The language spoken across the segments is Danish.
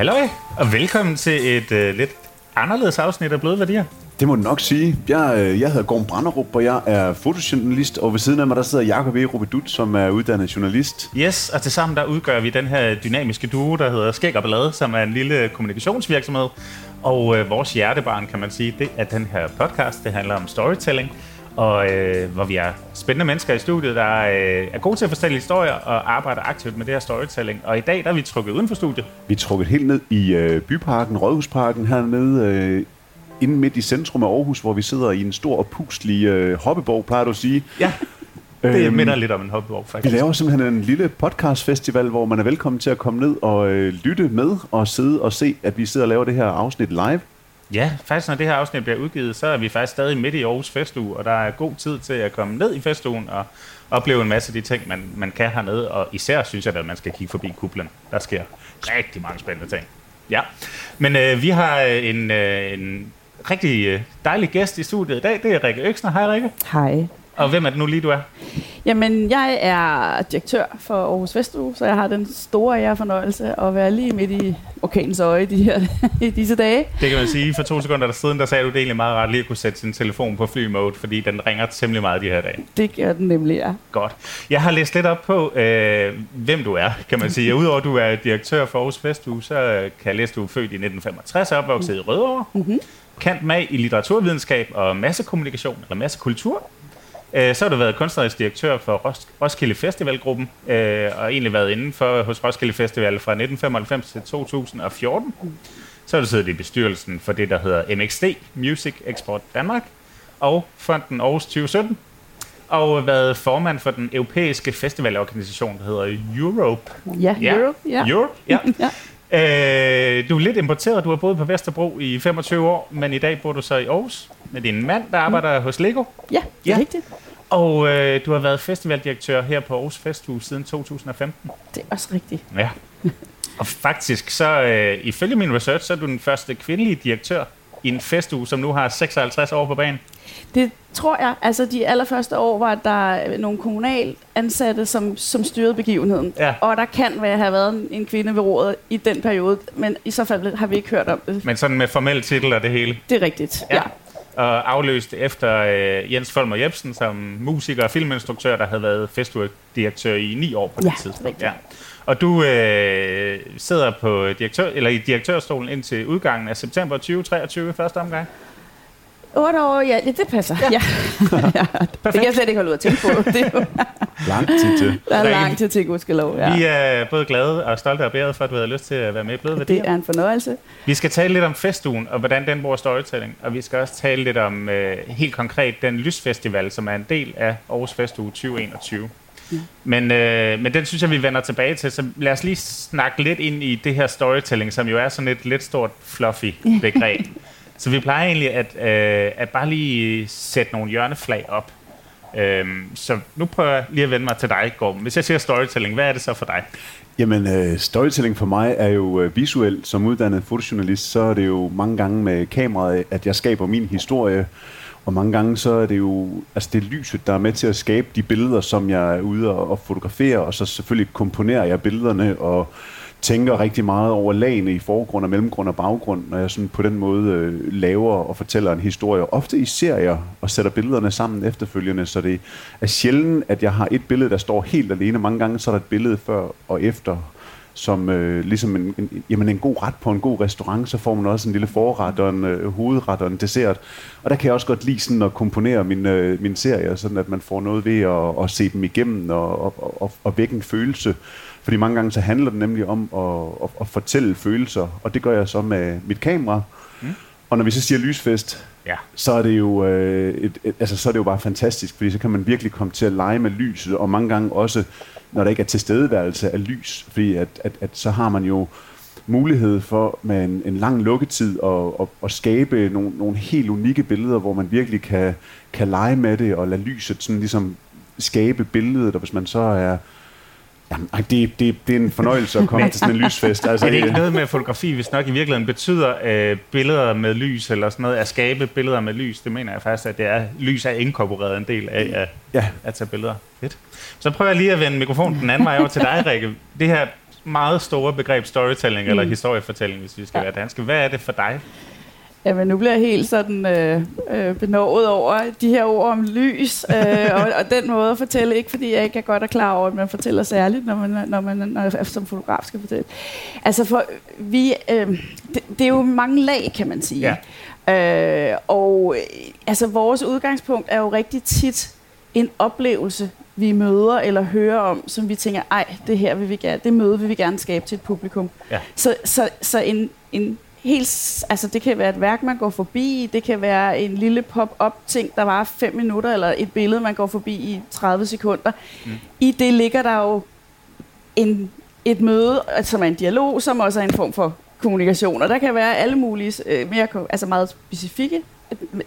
Halløj, og velkommen til et øh, lidt anderledes afsnit af Bløde Værdier. Det må du nok sige. Jeg, øh, jeg hedder Gorm Branderup, og jeg er fotojournalist, og ved siden af mig der sidder Jakob E. Rubedut, som er uddannet journalist. Yes, og tilsammen der udgør vi den her dynamiske duo, der hedder Skæg og Ballade, som er en lille kommunikationsvirksomhed. Og øh, vores hjertebarn, kan man sige, det er den her podcast. Det handler om storytelling, og øh, hvor vi er spændende mennesker i studiet, der øh, er gode til at fortælle historier og arbejder aktivt med det her storytelling. Og i dag der er vi trukket uden for studiet. Vi er trukket helt ned i øh, Byparken, Rådhusparken, hernede øh, inde midt i centrum af Aarhus, hvor vi sidder i en stor og puslig øh, hoppeborg, plejer du at sige. Ja, det Øhm, minder lidt om en hoppeborg, Vi faktisk. laver simpelthen en lille podcastfestival, hvor man er velkommen til at komme ned og øh, lytte med og sidde og se, at vi sidder og laver det her afsnit live. Ja, faktisk når det her afsnit bliver udgivet, så er vi faktisk stadig midt i Aarhus Festuge, og der er god tid til at komme ned i festugen og opleve en masse af de ting, man, man kan hernede. Og især synes jeg, at man skal kigge forbi kuplen. Der sker rigtig mange spændende ting. Ja, men øh, vi har øh, en, øh, en rigtig øh, dejlig gæst i studiet i dag. Det er Rikke Øksner. Hej Rikke. Hej. Og hvem er det nu lige, du er? Jamen, jeg er direktør for Aarhus Festuge, så jeg har den store ære fornøjelse at være lige midt i orkanens øje de her, i disse dage. Det kan man sige. For to sekunder der siden, der sagde du det egentlig meget rart lige at kunne sætte sin telefon på flymode, fordi den ringer temmelig meget de her dage. Det gør den nemlig, ja. Godt. Jeg har læst lidt op på, øh, hvem du er, kan man sige. Udover at du er direktør for Aarhus Festuge, så kan jeg læse, at du er født i 1965 og opvokset i Rødovre. Mm-hmm. Kant med i litteraturvidenskab og massekommunikation, eller massekultur. Øh, så har du været kunstnerisk direktør for Ros- Roskilde Festivalgruppen, øh, og egentlig været inden for hos Roskilde Festival fra 1995 til 2014. Så har du siddet i bestyrelsen for det, der hedder MXD, Music Export Danmark, og Fonden Aarhus 2017, og været formand for den europæiske festivalorganisation, der hedder Europe. Ja, Europe, ja. Europe, ja. Ja. Øh, du er lidt importeret. Du har boet på Vesterbro i 25 år, men i dag bor du så i Aarhus med din mand, der arbejder mm. hos Lego. Ja, det er Ja. rigtigt. Og øh, du har været festivaldirektør her på Aarhus Festhus siden 2015. Det er også rigtigt. Ja. Og faktisk, så øh, ifølge min research, så er du den første kvindelige direktør i en festuge, som nu har 56 år på banen. Det tror jeg. Altså, de allerførste år var der nogle kommunal ansatte, som, som styrede begivenheden. Ja. Og der kan være, have været en, en kvinde ved rådet i den periode, men i så fald har vi ikke hørt om det. Men sådan med formel titel og det hele. Det er rigtigt, Ja. ja. Og afløst efter øh, Jens Folmer Jebsen som musiker og filminstruktør, der havde været festivaldirektør i ni år på det Ja, tidspunkt. rigtigt. Og du øh, sidder på direktør, eller i direktørstolen indtil udgangen af september 2023 i første omgang. 8 år, ja, det, det passer. Ja. Ja. ja. Det kan jeg slet ikke holde ud at tænke på. Det er jo, Lang tid til. der er lang tid til, gudskelov. Ja. Vi er både glade og stolte og bæret for, at du havde lyst til at være med i Bløde Værdier. Det er en fornøjelse. Vi skal tale lidt om festugen, og hvordan den bruger storytelling. Og vi skal også tale lidt om øh, helt konkret den lysfestival, som er en del af Aarhus Festuge 2021. Ja. Men, øh, men den synes jeg, vi vender tilbage til. Så lad os lige snakke lidt ind i det her storytelling, som jo er sådan et lidt stort fluffy begreb. så vi plejer egentlig at, øh, at bare lige sætte nogle hjørneflag op. Øhm, så nu prøver jeg lige at vende mig til dig, Gorm. Hvis jeg siger storytelling, hvad er det så for dig? Jamen, øh, storytelling for mig er jo øh, visuelt. Som uddannet fotojournalist, så er det jo mange gange med kameraet, at jeg skaber min historie. Og mange gange så er det jo altså det lyset, der er med til at skabe de billeder, som jeg er ude og, og fotografere. Og så selvfølgelig komponerer jeg billederne og tænker rigtig meget over lagene i forgrund og mellemgrund og baggrund, når jeg sådan på den måde øh, laver og fortæller en historie. Ofte i serier og sætter billederne sammen efterfølgende, så det er sjældent, at jeg har et billede, der står helt alene. Mange gange så er der et billede før og efter, som øh, ligesom en, en, jamen en god ret på en god restaurant, så får man også en lille forret og en øh, hovedret og en dessert. Og der kan jeg også godt lide sådan at komponere min, øh, min serie, sådan at man får noget ved at, at se dem igennem og, og, og, og vække en følelse. Fordi mange gange så handler det nemlig om at, at, at fortælle følelser, og det gør jeg så med mit kamera. Mm. Og når vi så siger lysfest, Ja. så er det jo øh, et, et, altså så er det jo bare fantastisk, fordi så kan man virkelig komme til at lege med lyset, og mange gange også, når der ikke er tilstedeværelse af lys, fordi at, at, at så har man jo mulighed for med en, en lang lukketid at, at, at skabe nogle, nogle helt unikke billeder, hvor man virkelig kan, kan lege med det og lade lyset sådan ligesom skabe billedet, og hvis man så er Jamen, det, det, det er en fornøjelse at komme til sådan en lysfest. Altså, Er det ikke noget med fotografi, hvis nok i virkeligheden betyder øh, billeder med lys, eller sådan noget, at skabe billeder med lys? Det mener jeg faktisk, at det er, lys er inkorporeret en del af at, Ja. at tage billeder. Fedt. Så prøver jeg lige at vende mikrofonen den anden vej over til dig, Rikke. Det her meget store begreb storytelling mm. eller historiefortælling, hvis vi skal ja. være danske. Hvad er det for dig? Jamen, nu bliver jeg helt sådan øh, øh, benovet over de her ord om lys, øh, og, og den måde at fortælle, ikke fordi jeg ikke er godt og klar over, at man fortæller særligt, når man, når man når som fotograf skal fortælle. Altså, for vi, øh, det, det er jo mange lag, kan man sige. Ja. Øh, og altså, vores udgangspunkt er jo rigtig tit en oplevelse, vi møder eller hører om, som vi tænker, ej, det her vil vi gerne, det møde vil vi gerne skabe til et publikum. Ja. Så, så, så en, en helt, altså det kan være et værk, man går forbi, det kan være en lille pop-up ting, der var fem minutter, eller et billede, man går forbi i 30 sekunder. Mm. I det ligger der jo en, et møde, som er en dialog, som også er en form for kommunikation, og der kan være alle mulige, øh, mere, altså meget specifikke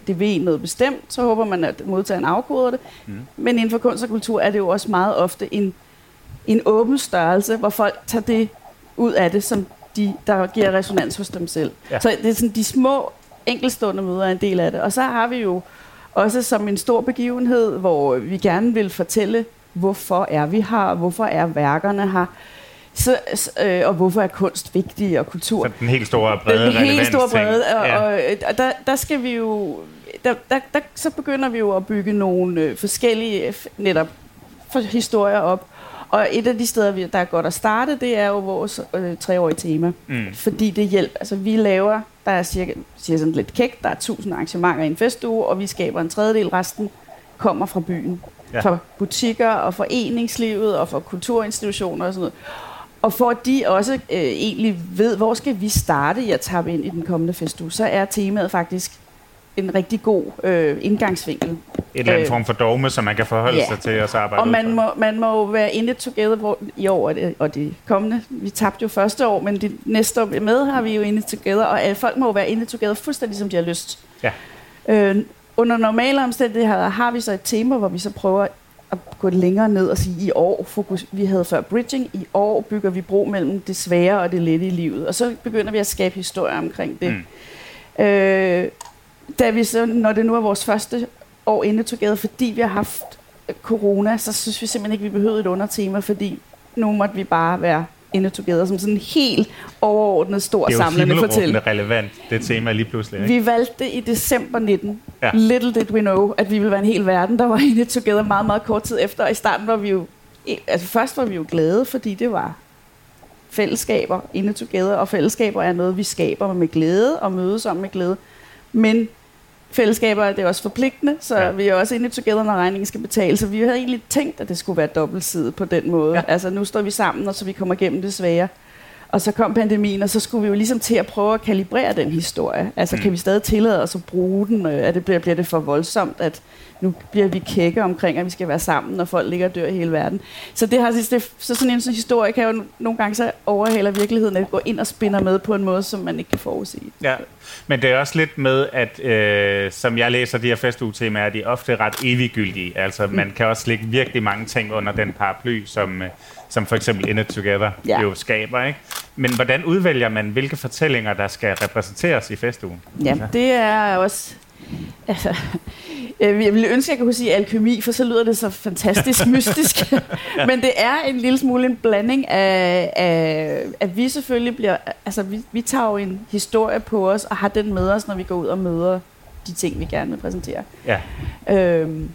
det ved noget bestemt, så håber man, at modtageren afkoder det. Mm. Men inden for kunst og kultur er det jo også meget ofte en, en åben størrelse, hvor folk tager det ud af det, som de, der giver resonans hos dem selv. Ja. Så det er sådan, de små enkeltstående møder er en del af det. Og så har vi jo også som en stor begivenhed, hvor vi gerne vil fortælle, hvorfor er vi her, hvorfor er værkerne her, så, øh, og hvorfor er kunst vigtig, og kultur. Så den helt store brede Den helt store brede, og, ja. og, og der, der skal vi jo, der, der, der, så begynder vi jo at bygge nogle øh, forskellige netop for historier op, og et af de steder, vi, der er godt at starte, det er jo vores øh, treårige tema. Mm. Fordi det hjælper. Altså, vi laver, der er cirka, siger sådan lidt kægt, der er tusind arrangementer i en festuge, og vi skaber en tredjedel. Resten kommer fra byen. Ja. Fra butikker og foreningslivet og fra kulturinstitutioner og sådan noget. Og for at de også øh, egentlig ved, hvor skal vi starte i at tappe ind i den kommende festuge, så er temaet faktisk en rigtig god øh, indgangsvinkel. En eller anden øh, form for dogme, som man kan forholde ja. sig til og så arbejde Og man må, man må være in it together hvor, i år og det, og det kommende. Vi tabte jo første år, men det næste år med har vi jo in it together, og øh, folk må jo være in it together fuldstændig som de har lyst. Ja. Øh, under normale omstændigheder har vi så et tema, hvor vi så prøver at gå længere ned og sige, i år, fokus, vi havde før bridging, i år bygger vi bro mellem det svære og det lette i livet. Og så begynder vi at skabe historier omkring det. Mm. Øh, da vi så, når det nu er vores første år inde together, fordi vi har haft corona, så synes vi simpelthen ikke, vi behøvede et undertema, fordi nu måtte vi bare være inde together, som sådan en helt overordnet stor samlende fortælling. Det er jo relevant, det tema lige pludselig. Ikke? Vi valgte i december 19, ja. little did we know, at vi ville være en hel verden, der var inde together meget, meget kort tid efter, og i starten var vi jo, altså først var vi jo glade, fordi det var fællesskaber inde together, og fællesskaber er noget, vi skaber med glæde og mødes om med glæde. Men fællesskaber det er også forpligtende, så ja. vi er også inde i together, når regningen skal betales. Så vi havde egentlig tænkt, at det skulle være dobbeltsidigt på den måde. Ja. Altså nu står vi sammen, og så vi kommer igennem det svære. Og så kom pandemien, og så skulle vi jo ligesom til at prøve at kalibrere den historie. Altså mm. kan vi stadig tillade os at bruge den? Er det, bliver, bliver det for voldsomt, at nu bliver vi kække omkring, at vi skal være sammen, når folk ligger og dør i hele verden. Så det har det, så sådan en sådan historie kan jo nogle gange så overhaler virkeligheden at gå ind og spinder med på en måde, som man ikke kan forudsige. Ja, men det er også lidt med, at øh, som jeg læser de her festugetemaer, er de ofte ret eviggyldige. Altså mm. man kan også lægge virkelig mange ting under den paraply, som, øh, som for eksempel In It Together ja. jo skaber. Ikke? Men hvordan udvælger man, hvilke fortællinger, der skal repræsenteres i festugen? Ja, det er også... Altså, Øh, jeg ville ønske, at jeg kunne sige alkemi, for så lyder det så fantastisk mystisk. Men det er en lille smule en blanding af, af at vi selvfølgelig bliver... Altså, vi, vi tager jo en historie på os, og har den med os, når vi går ud og møder de ting, vi gerne vil præsentere. Ja. Øhm,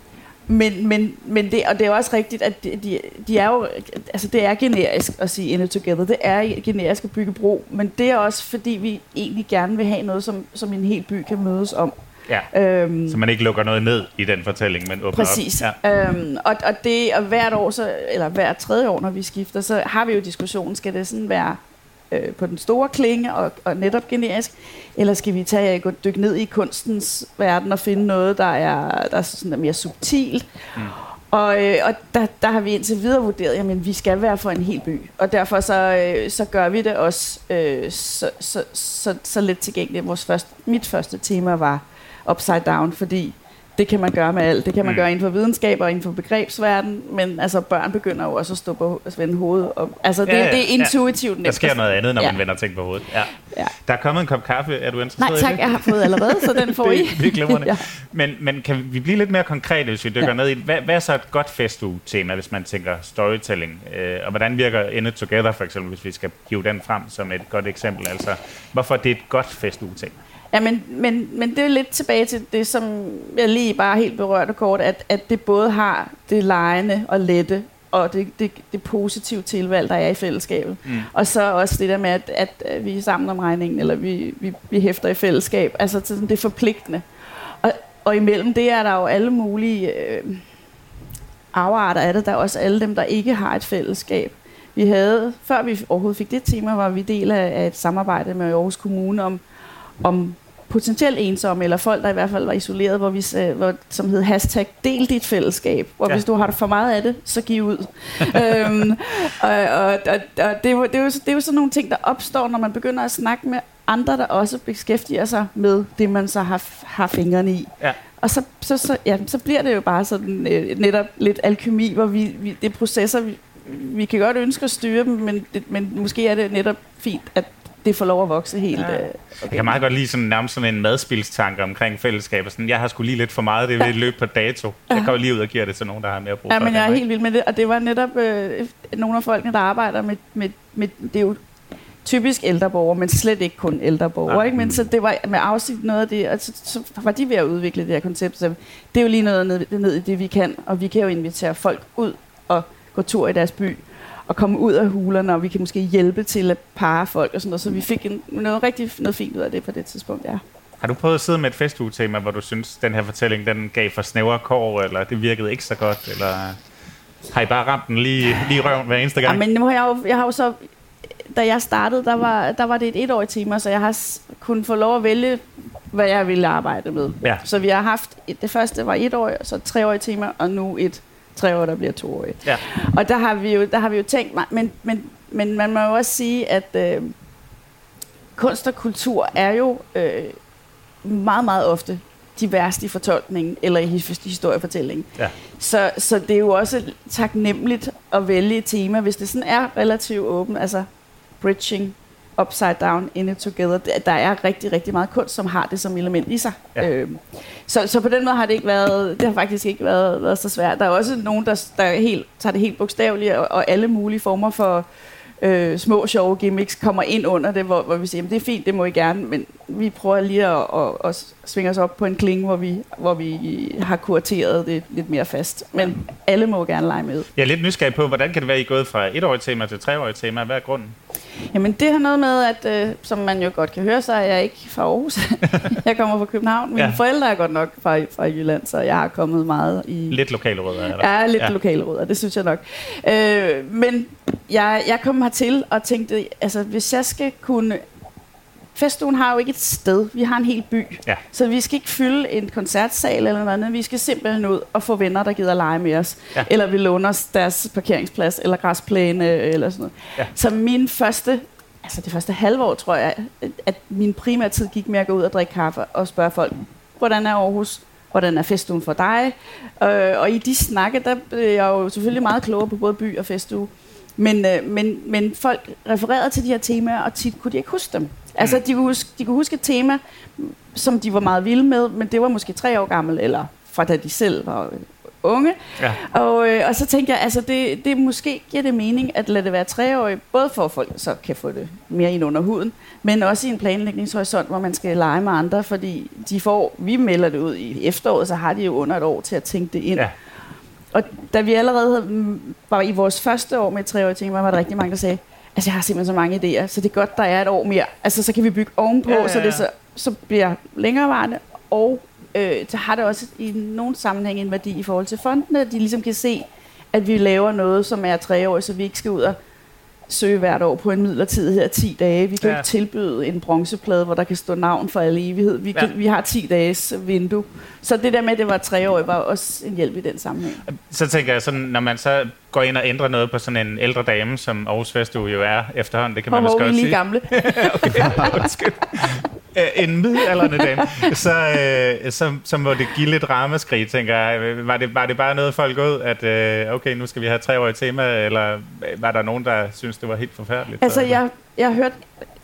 men, men, men det, og det er også rigtigt, at de, de, de er jo, altså det er generisk at sige in it together. Det er generisk at bygge bro, men det er også fordi, vi egentlig gerne vil have noget, som, som en hel by kan mødes om. Ja. Øhm, så man ikke lukker noget ned i den fortælling, men åbner præcis. op. Ja. Øhm, og, og det og hvert år, så, eller hvert tredje år, når vi skifter, så har vi jo diskussionen, skal det sådan være øh, på den store klinge og, og netop generisk, eller skal vi tage og dykke ned i kunstens verden og finde noget, der er, der er sådan mere subtilt. Mm. Og, øh, og der, der har vi indtil videre vurderet, at vi skal være for en hel by. Og derfor så, øh, så gør vi det også øh, så, så, så, så lidt tilgængeligt. Vores første, mit første tema var upside down, fordi det kan man gøre med alt. Det kan man Mm. gøre inden for videnskab og inden for begrebsverden, men altså børn begynder jo også at stå på at vende hovedet. Og, altså det, Ja, ja, det er ja. intuitivt Der nemt. sker noget andet, når Ja. man vender ting på hovedet. Ja. Ja. Der er kommet en kop kaffe. Er du interesseret Nej i tak, det? jeg har fået allerede, så den får det, I. det er glimrende. Ja. men, men kan vi blive lidt mere konkrete, hvis vi dykker ja. Ja. ned i det? Hvad, hvad er så et godt festuge-tema, hvis man tænker storytelling? Øh, og hvordan virker In It Together, for eksempel, hvis vi skal hive den frem som et godt eksempel? Altså, hvorfor er det et godt festuge-tema? Ja, men, men, men det er lidt tilbage til det, som jeg lige bare helt berørte kort, at, at det både har det lejende og lette, og det, det, det positive tilvalg, der er i fællesskabet. Mm. Og så også det der med, at, at vi er sammen om regningen, eller vi, vi, vi hæfter i fællesskab. Altså sådan det forpligtende. Og, og imellem det er der jo alle mulige øh, afarter af det. Der er også alle dem, der ikke har et fællesskab. Vi havde, før vi overhovedet fik det tema, var vi del af, af et samarbejde med Aarhus Kommune om, om potentielt ensomme, eller folk, der i hvert fald var isoleret, hvor vi, sag- hvor, som hed hashtag del dit fællesskab, hvor ja. hvis du har for meget af det, så giv ud. øhm, og og, og, og det, er jo, det, er jo, det er jo sådan nogle ting, der opstår, når man begynder at snakke med andre, der også beskæftiger sig med det, man så har, har fingrene i. Ja. Og så, så, så, ja, så bliver det jo bare sådan øh, netop lidt alkemi, hvor vi, vi, det er processer, vi, vi kan godt ønske at styre dem, men, det, men måske er det netop fint, at det får lov at vokse helt. Ja. Øh, Jeg kan meget godt lide sådan, nærmest sådan en madspilstanke omkring fællesskab. og Sådan, jeg har sgu lige lidt for meget, det vil løbe på dato. Jeg går lige ud og giver det til nogen, der har mere brug Ja, for men det. jeg er helt vild med det, og det var netop øh, nogle af folkene, der arbejder med, med, med det er jo typisk ældre borgere, men slet ikke kun ældre borgere, Nej. ikke? Men så det var med afsigt noget af det, og så, så var de ved at udvikle det her koncept, så det er jo lige noget ned, ned i det, vi kan, og vi kan jo invitere folk ud og gå tur i deres by, og komme ud af hulerne, og vi kan måske hjælpe til at parre folk og sådan noget, så vi fik en, noget rigtig noget fint ud af det på det tidspunkt, ja. Har du prøvet at sidde med et festugetema, hvor du synes, den her fortælling den gav for snævre kår, eller det virkede ikke så godt, eller har I bare ramt den lige, lige røven hver eneste Ja, gang? men nu har jeg, jo, jeg har jo så, da jeg startede, der var, der var det et etårigt tema, så jeg har kunnet få lov at vælge, hvad jeg ville arbejde med. Ja. Så vi har haft, et, det første var et år, så et treårigt tema, og nu et tre år, der bliver toårigt. Ja. Og der har vi jo, der har vi jo tænkt, men, men, men man må jo også sige, at øh, kunst og kultur er jo øh, meget, meget ofte de værste i fortolkningen eller i his- historiefortællingen. Ja. Så, så det er jo også taknemmeligt at vælge et tema, hvis det sådan er relativt åbent, altså bridging, upside down, in it together. Der- er rigtig, rigtig meget kunst, som har det som element i sig. Ja. Øhm, så, så på den måde har det ikke været, det har faktisk ikke været, været så svært. Der er også nogen, der, der er helt, tager det helt bogstaveligt, og, og alle mulige former for øh, små, sjove gimmicks kommer ind under det, hvor, hvor vi siger, jamen, det er fint, det må I gerne, men vi prøver lige at, at, at svinge os op på en klinge, hvor vi, hvor vi har kurateret det lidt mere fast. Men alle må gerne lege med. Jeg er lidt nysgerrig på, hvordan kan det være, at I er gået fra et årigt tema til treårigt tema? Hvad er grunden? Jamen det har noget med, at øh, som man jo godt kan høre, så er jeg ikke fra Aarhus. jeg kommer fra København. Mine Ja. forældre er godt nok fra, fra Jylland, så jeg har kommet meget i... Lidt lokale rødder, er der? Ja, lidt ja. lokale rødder, det synes jeg nok. Øh, men jeg, jeg kom hertil og tænkte, altså hvis jeg skal kunne... Festugen har jo ikke et sted, vi har en hel by. Ja. Så vi skal ikke fylde en koncertsal eller noget andet. Vi skal simpelthen ud og få venner, der gider lege med os. Ja. Eller vil låne os deres parkeringsplads eller græsplæne eller sådan noget. Ja. Så min første, altså det første halve år, tror jeg, at min primære tid gik med at gå ud og drikke kaffe og spørge folk, hvordan er Aarhus? Hvordan er festugen for dig? Øh, og i de snakke, der blev jeg jo selvfølgelig meget klogere på både by og festuge. Men, øh, men, men folk refererede til de her temaer, og tit kunne de ikke huske dem. Altså, Mm. de kunne, huske, de kunne huske et tema, som de var meget vilde med, men det var måske tre år gammel, eller fra da de selv var øh, unge. Ja. Og, øh, og så tænkte jeg, altså det, det måske giver det mening at lade det være treårigt, både for at folk så kan få det mere ind under huden, men også i en planlægningshorisont, hvor man skal lege med andre, fordi de får, vi melder det ud i efteråret, så har de jo under et år til at tænke det ind. Ja. Og da vi allerede havde- var i vores første år med et treårigt tema, var der rigtig mange, der sagde, altså jeg har simpelthen så mange idéer, så det er godt, der er et år mere. Altså så kan vi bygge ovenpå, Ja, ja, ja, så det så, så bliver længerevarende, og øh, så har det også i nogle sammenhæng en værdi i forhold til fondene, at de ligesom kan se, at vi laver noget, som er treårigt, så vi ikke skal ud og søge hvert år på en midlertidighed af 10 dage. Vi kan Ja. ikke tilbyde en bronzeplade, hvor der kan stå navn for alle evighed. Vi, kan, Ja. vi har 10 dages vindue. Så det der med, at det var treårigt, var også en hjælp i den sammenhæng. Så tænker jeg sådan, når man så går ind og ændrer noget på sådan en ældre dame, som Aarhus Festuge jo er efterhånden, det kan man måske også lige sige. gamle. okay, undskyld. øh, en middelalderne dame, så, øh, så, så må det give lidt ramaskrig, tænker jeg. Var det, var det bare noget, folk ud, at øh, okay, nu skal vi have tre år i tema, eller var der nogen, der synes det var helt forfærdeligt? Altså, jeg, jeg har hørt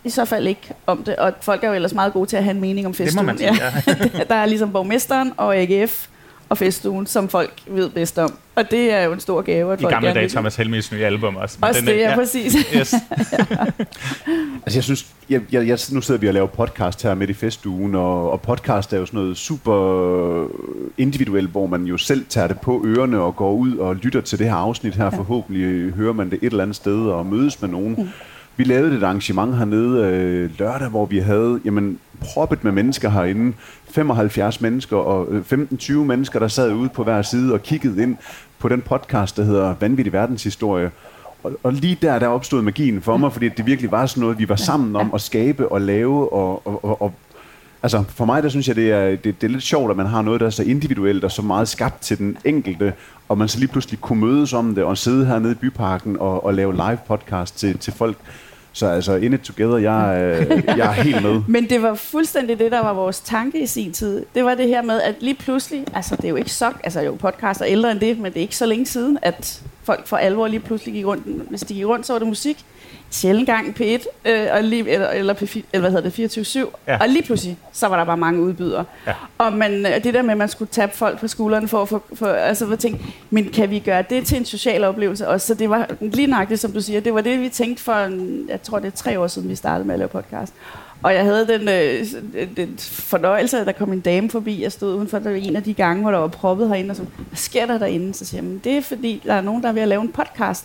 i så fald ikke om det, og folk er jo ellers meget gode til at have en mening om festugen. Det må man sige, ja. der er ligesom borgmesteren og AGF, og festugen, som folk ved bedst om. Og det er jo en stor gave, at I folk gamle dage. Thomas Helmis nye album også. Også den det, er- ja, præcis. Yes. Altså jeg synes, jeg, jeg, jeg, nu sidder vi og laver podcast her midt i festugen, og, og podcast er jo sådan noget super individuelt, hvor man jo selv tager det på ørerne og går ud og lytter til det her afsnit her. Forhåbentlig hører man det et eller andet sted og mødes med nogen. Mm. Vi lavede et arrangement hernede øh, lørdag, hvor vi havde jamen, proppet med mennesker herinde. 75 mennesker og øh, 15-20 mennesker, der sad ude på hver side og kiggede ind på den podcast, der hedder Vanvittig Verdenshistorie. Og, og lige der, der opstod magien for mig, fordi det virkelig var sådan noget, vi var sammen om at skabe og lave. Og, og, og, og altså for mig, der synes jeg, det er, det, det er lidt sjovt, at man har noget, der er så individuelt og så meget skabt til den enkelte, og man så lige pludselig kunne mødes om det og sidde hernede i byparken og, og lave live podcast til, til folk. Så altså, in it together, jeg, øh, jeg er helt med. Men det var fuldstændig det, der var vores tanke i sin tid. Det var det her med, at lige pludselig, altså det er jo ikke så, altså jo podcast er ældre end det, men det er ikke så længe siden, at folk for alvor lige pludselig gik rundt. Hvis de gik rundt, så var det musik. Sjældent gang P1, øh, og lige, eller, eller, P4, eller hvad hedder det, 24-7. Ja. Og lige pludselig, så var der bare mange udbydere. Ja. Og man, øh, det der med, at man skulle tabe folk på skulderen for at få, for, altså for tænke, men kan vi gøre det til en social oplevelse også? Så det var lige nøjagtigt, som du siger, det var det, vi tænkte for, jeg tror det er tre år siden, vi startede med at lave podcast. Og jeg havde den, øh, den fornøjelse, at der kom en dame forbi, jeg stod udenfor, der var en af de gange, hvor der var proppet herinde, og så, hvad sker der derinde? Så siger jeg, det er fordi, der er nogen, der er ved at lave en podcast.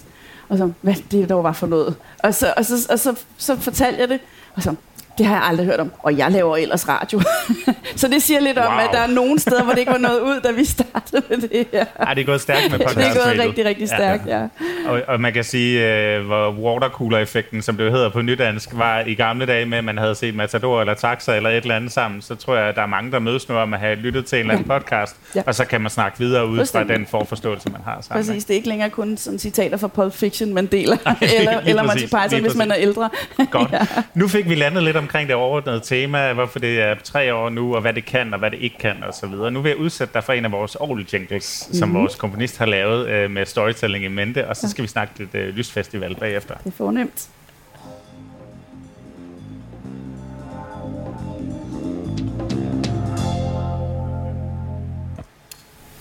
Og så, hvad det dog var for noget? Og så, og så, og så, så fortalte jeg det, og så, det har jeg aldrig hørt om, og jeg laver ellers radio. så det siger lidt om, Wow. at der er nogle steder, hvor det ikke var noget ud, da vi startede med det her. Ej, det er gået stærkt med Det podcast. er gået rigtig, rigtig stærkt, ja. Og, og man kan sige, øh, hvor watercooler-effekten, som det hedder på nydansk, var i gamle dage med, at man havde set Matador eller Taxa eller et eller andet sammen, så tror jeg, at der er mange, der mødes nu om at have lyttet til en eller anden podcast, Ja. og så kan man snakke videre ud fra den forforståelse, man har sammen. Præcis, det er ikke længere kun sådan citater fra Pulp Fiction, man deler, eller, lige eller Monty Python, hvis man er ældre. Godt. Nu fik vi landet lidt omkring det overordnede tema, hvorfor det er tre år nu, og hvad det kan, og hvad det ikke kan, og så videre. Nu vil jeg udsætte dig for en af vores Aarhus jingles, Mhm. som vores komponist har lavet øh, med storytelling i mente, og så skal vi snakke lidt øh, lysfestival bagefter. Det er fornemt.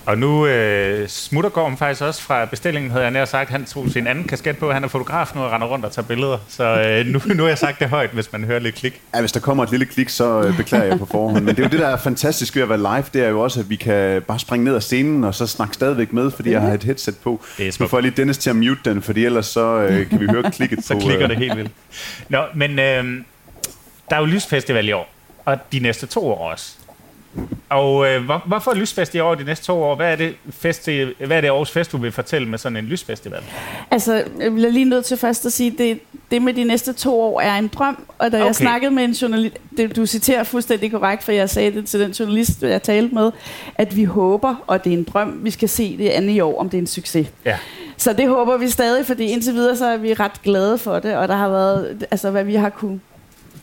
Og nu øh, smutter Gorm faktisk også fra bestillingen, havde jeg nær sagt. Han tog sin anden kasket på. Han er fotograf nu og render rundt og tager billeder. Så øh, nu, nu har jeg sagt det højt, hvis man hører lidt klik. Ja, hvis der kommer et lille klik, så øh, beklager jeg på forhånd. Men det er jo det, der er fantastisk ved at være live, det er jo også, at vi kan bare springe ned af scenen, og så snakke stadigvæk med, fordi jeg har et headset på. Er Nu får jeg lige Dennis til at mute den, fordi ellers så øh, kan vi høre klikket Så på... klikker øh, det helt vildt. Nå, men øh, der er jo lysfestival i år. Og de næste to år også. Og øh, hvor, hvorfor lysfest i år de næste to år? Hvad er det, festi, hvad er det Aarhus Fest, du vil fortælle med sådan en lysfestival? Altså, jeg bliver lige nødt til først at sige, det, det med de næste to år er en drøm. Og da okay. Okay. jeg snakkede med en journalist, det, du citerer fuldstændig korrekt, for jeg sagde det til den journalist, jeg talte med, at vi håber, og det er en drøm, vi skal se det andet i år, om det er en succes. Ja. Så det håber vi stadig, fordi indtil videre så er vi ret glade for det, og der har været, altså hvad vi har kunne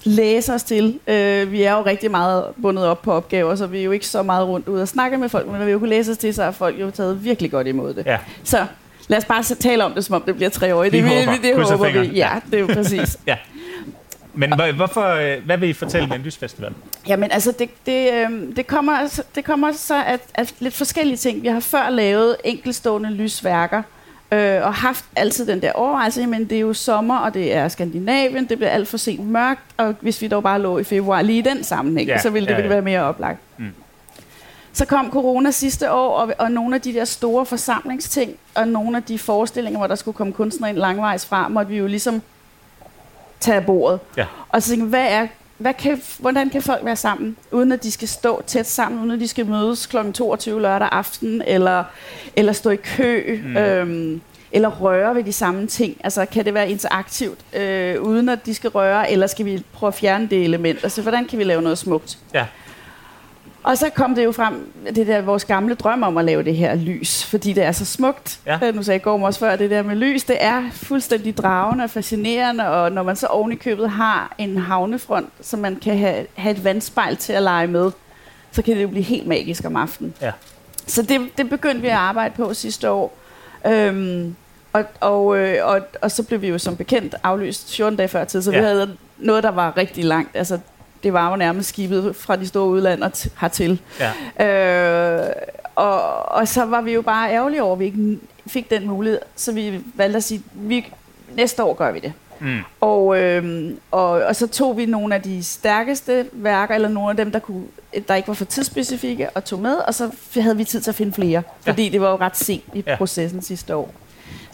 læse os til. Øh, vi er jo rigtig meget bundet op på opgaver, så vi er jo ikke så meget rundt ud og snakke med folk, men når vi jo kunne læse os til, så har folk jo taget virkelig godt imod det. Ja. Så lad os bare tale om det, som om det bliver tre år. Det, Vi det, håber. det håber vi. Ja, det er jo præcis. ja. Men hvor- hvorfor, øh, hvad vil I fortælle med en lysfestival? Jamen altså, det, det, øh, det, kommer, det kommer så af, af lidt forskellige ting. Vi har før lavet enkelstående lysværker, øh, og haft altid den der overvejelse, men det er jo sommer, og det er Skandinavien, det bliver alt for sent mørkt, og hvis vi dog bare lå i februar lige i den sammenhæng, Ja, så ville det ja, ja, være mere oplagt. Mm. Så kom corona sidste år, og, og nogle af de der store forsamlingsting, og nogle af de forestillinger, hvor der skulle komme kunstnere ind langvejs fra, måtte vi jo ligesom tage af bordet. Ja. Og så tænke, hvad er, hvad kan, hvordan kan folk være sammen, uden at de skal stå tæt sammen, uden at de skal mødes kl. 22 lørdag aften, eller, eller stå i kø, mm. øhm, eller røre ved de samme ting. Altså, kan det være interaktivt, øh, uden at de skal røre, eller skal vi prøve at fjerne det element? Altså, hvordan kan vi lave noget smukt? Ja. Og så kom det jo frem, det der vores gamle drøm om at lave det her lys, fordi det er så smukt. Ja. Ja. Nu sagde Gorm også før, det der med lys, det er fuldstændig dragende og fascinerende, og når man så oven i købet har en havnefront, så man kan have, have et vandspejl til at lege med, så kan det jo blive helt magisk om aftenen. Ja. Så det, det begyndte vi at arbejde på sidste år. Øhm, og, og, øh, og, og så blev vi jo som bekendt aflyst 14 dage før tid, så. Ja. vi havde noget, der var rigtig langt. Altså, det var jo nærmest skibet fra de store udlander hertil. Ja. Øh, og, og så var vi jo bare ærgerlige over, at vi ikke fik den mulighed, så vi valgte at sige, vi, næste år gør vi det. Mm. Og, øhm, og, og så tog vi nogle af de stærkeste værker, eller nogle af dem, der, kunne, der ikke var for tidsspecifikke, og tog med, og så havde vi tid til at finde flere, Ja. fordi det var jo ret sent i Ja. processen sidste år.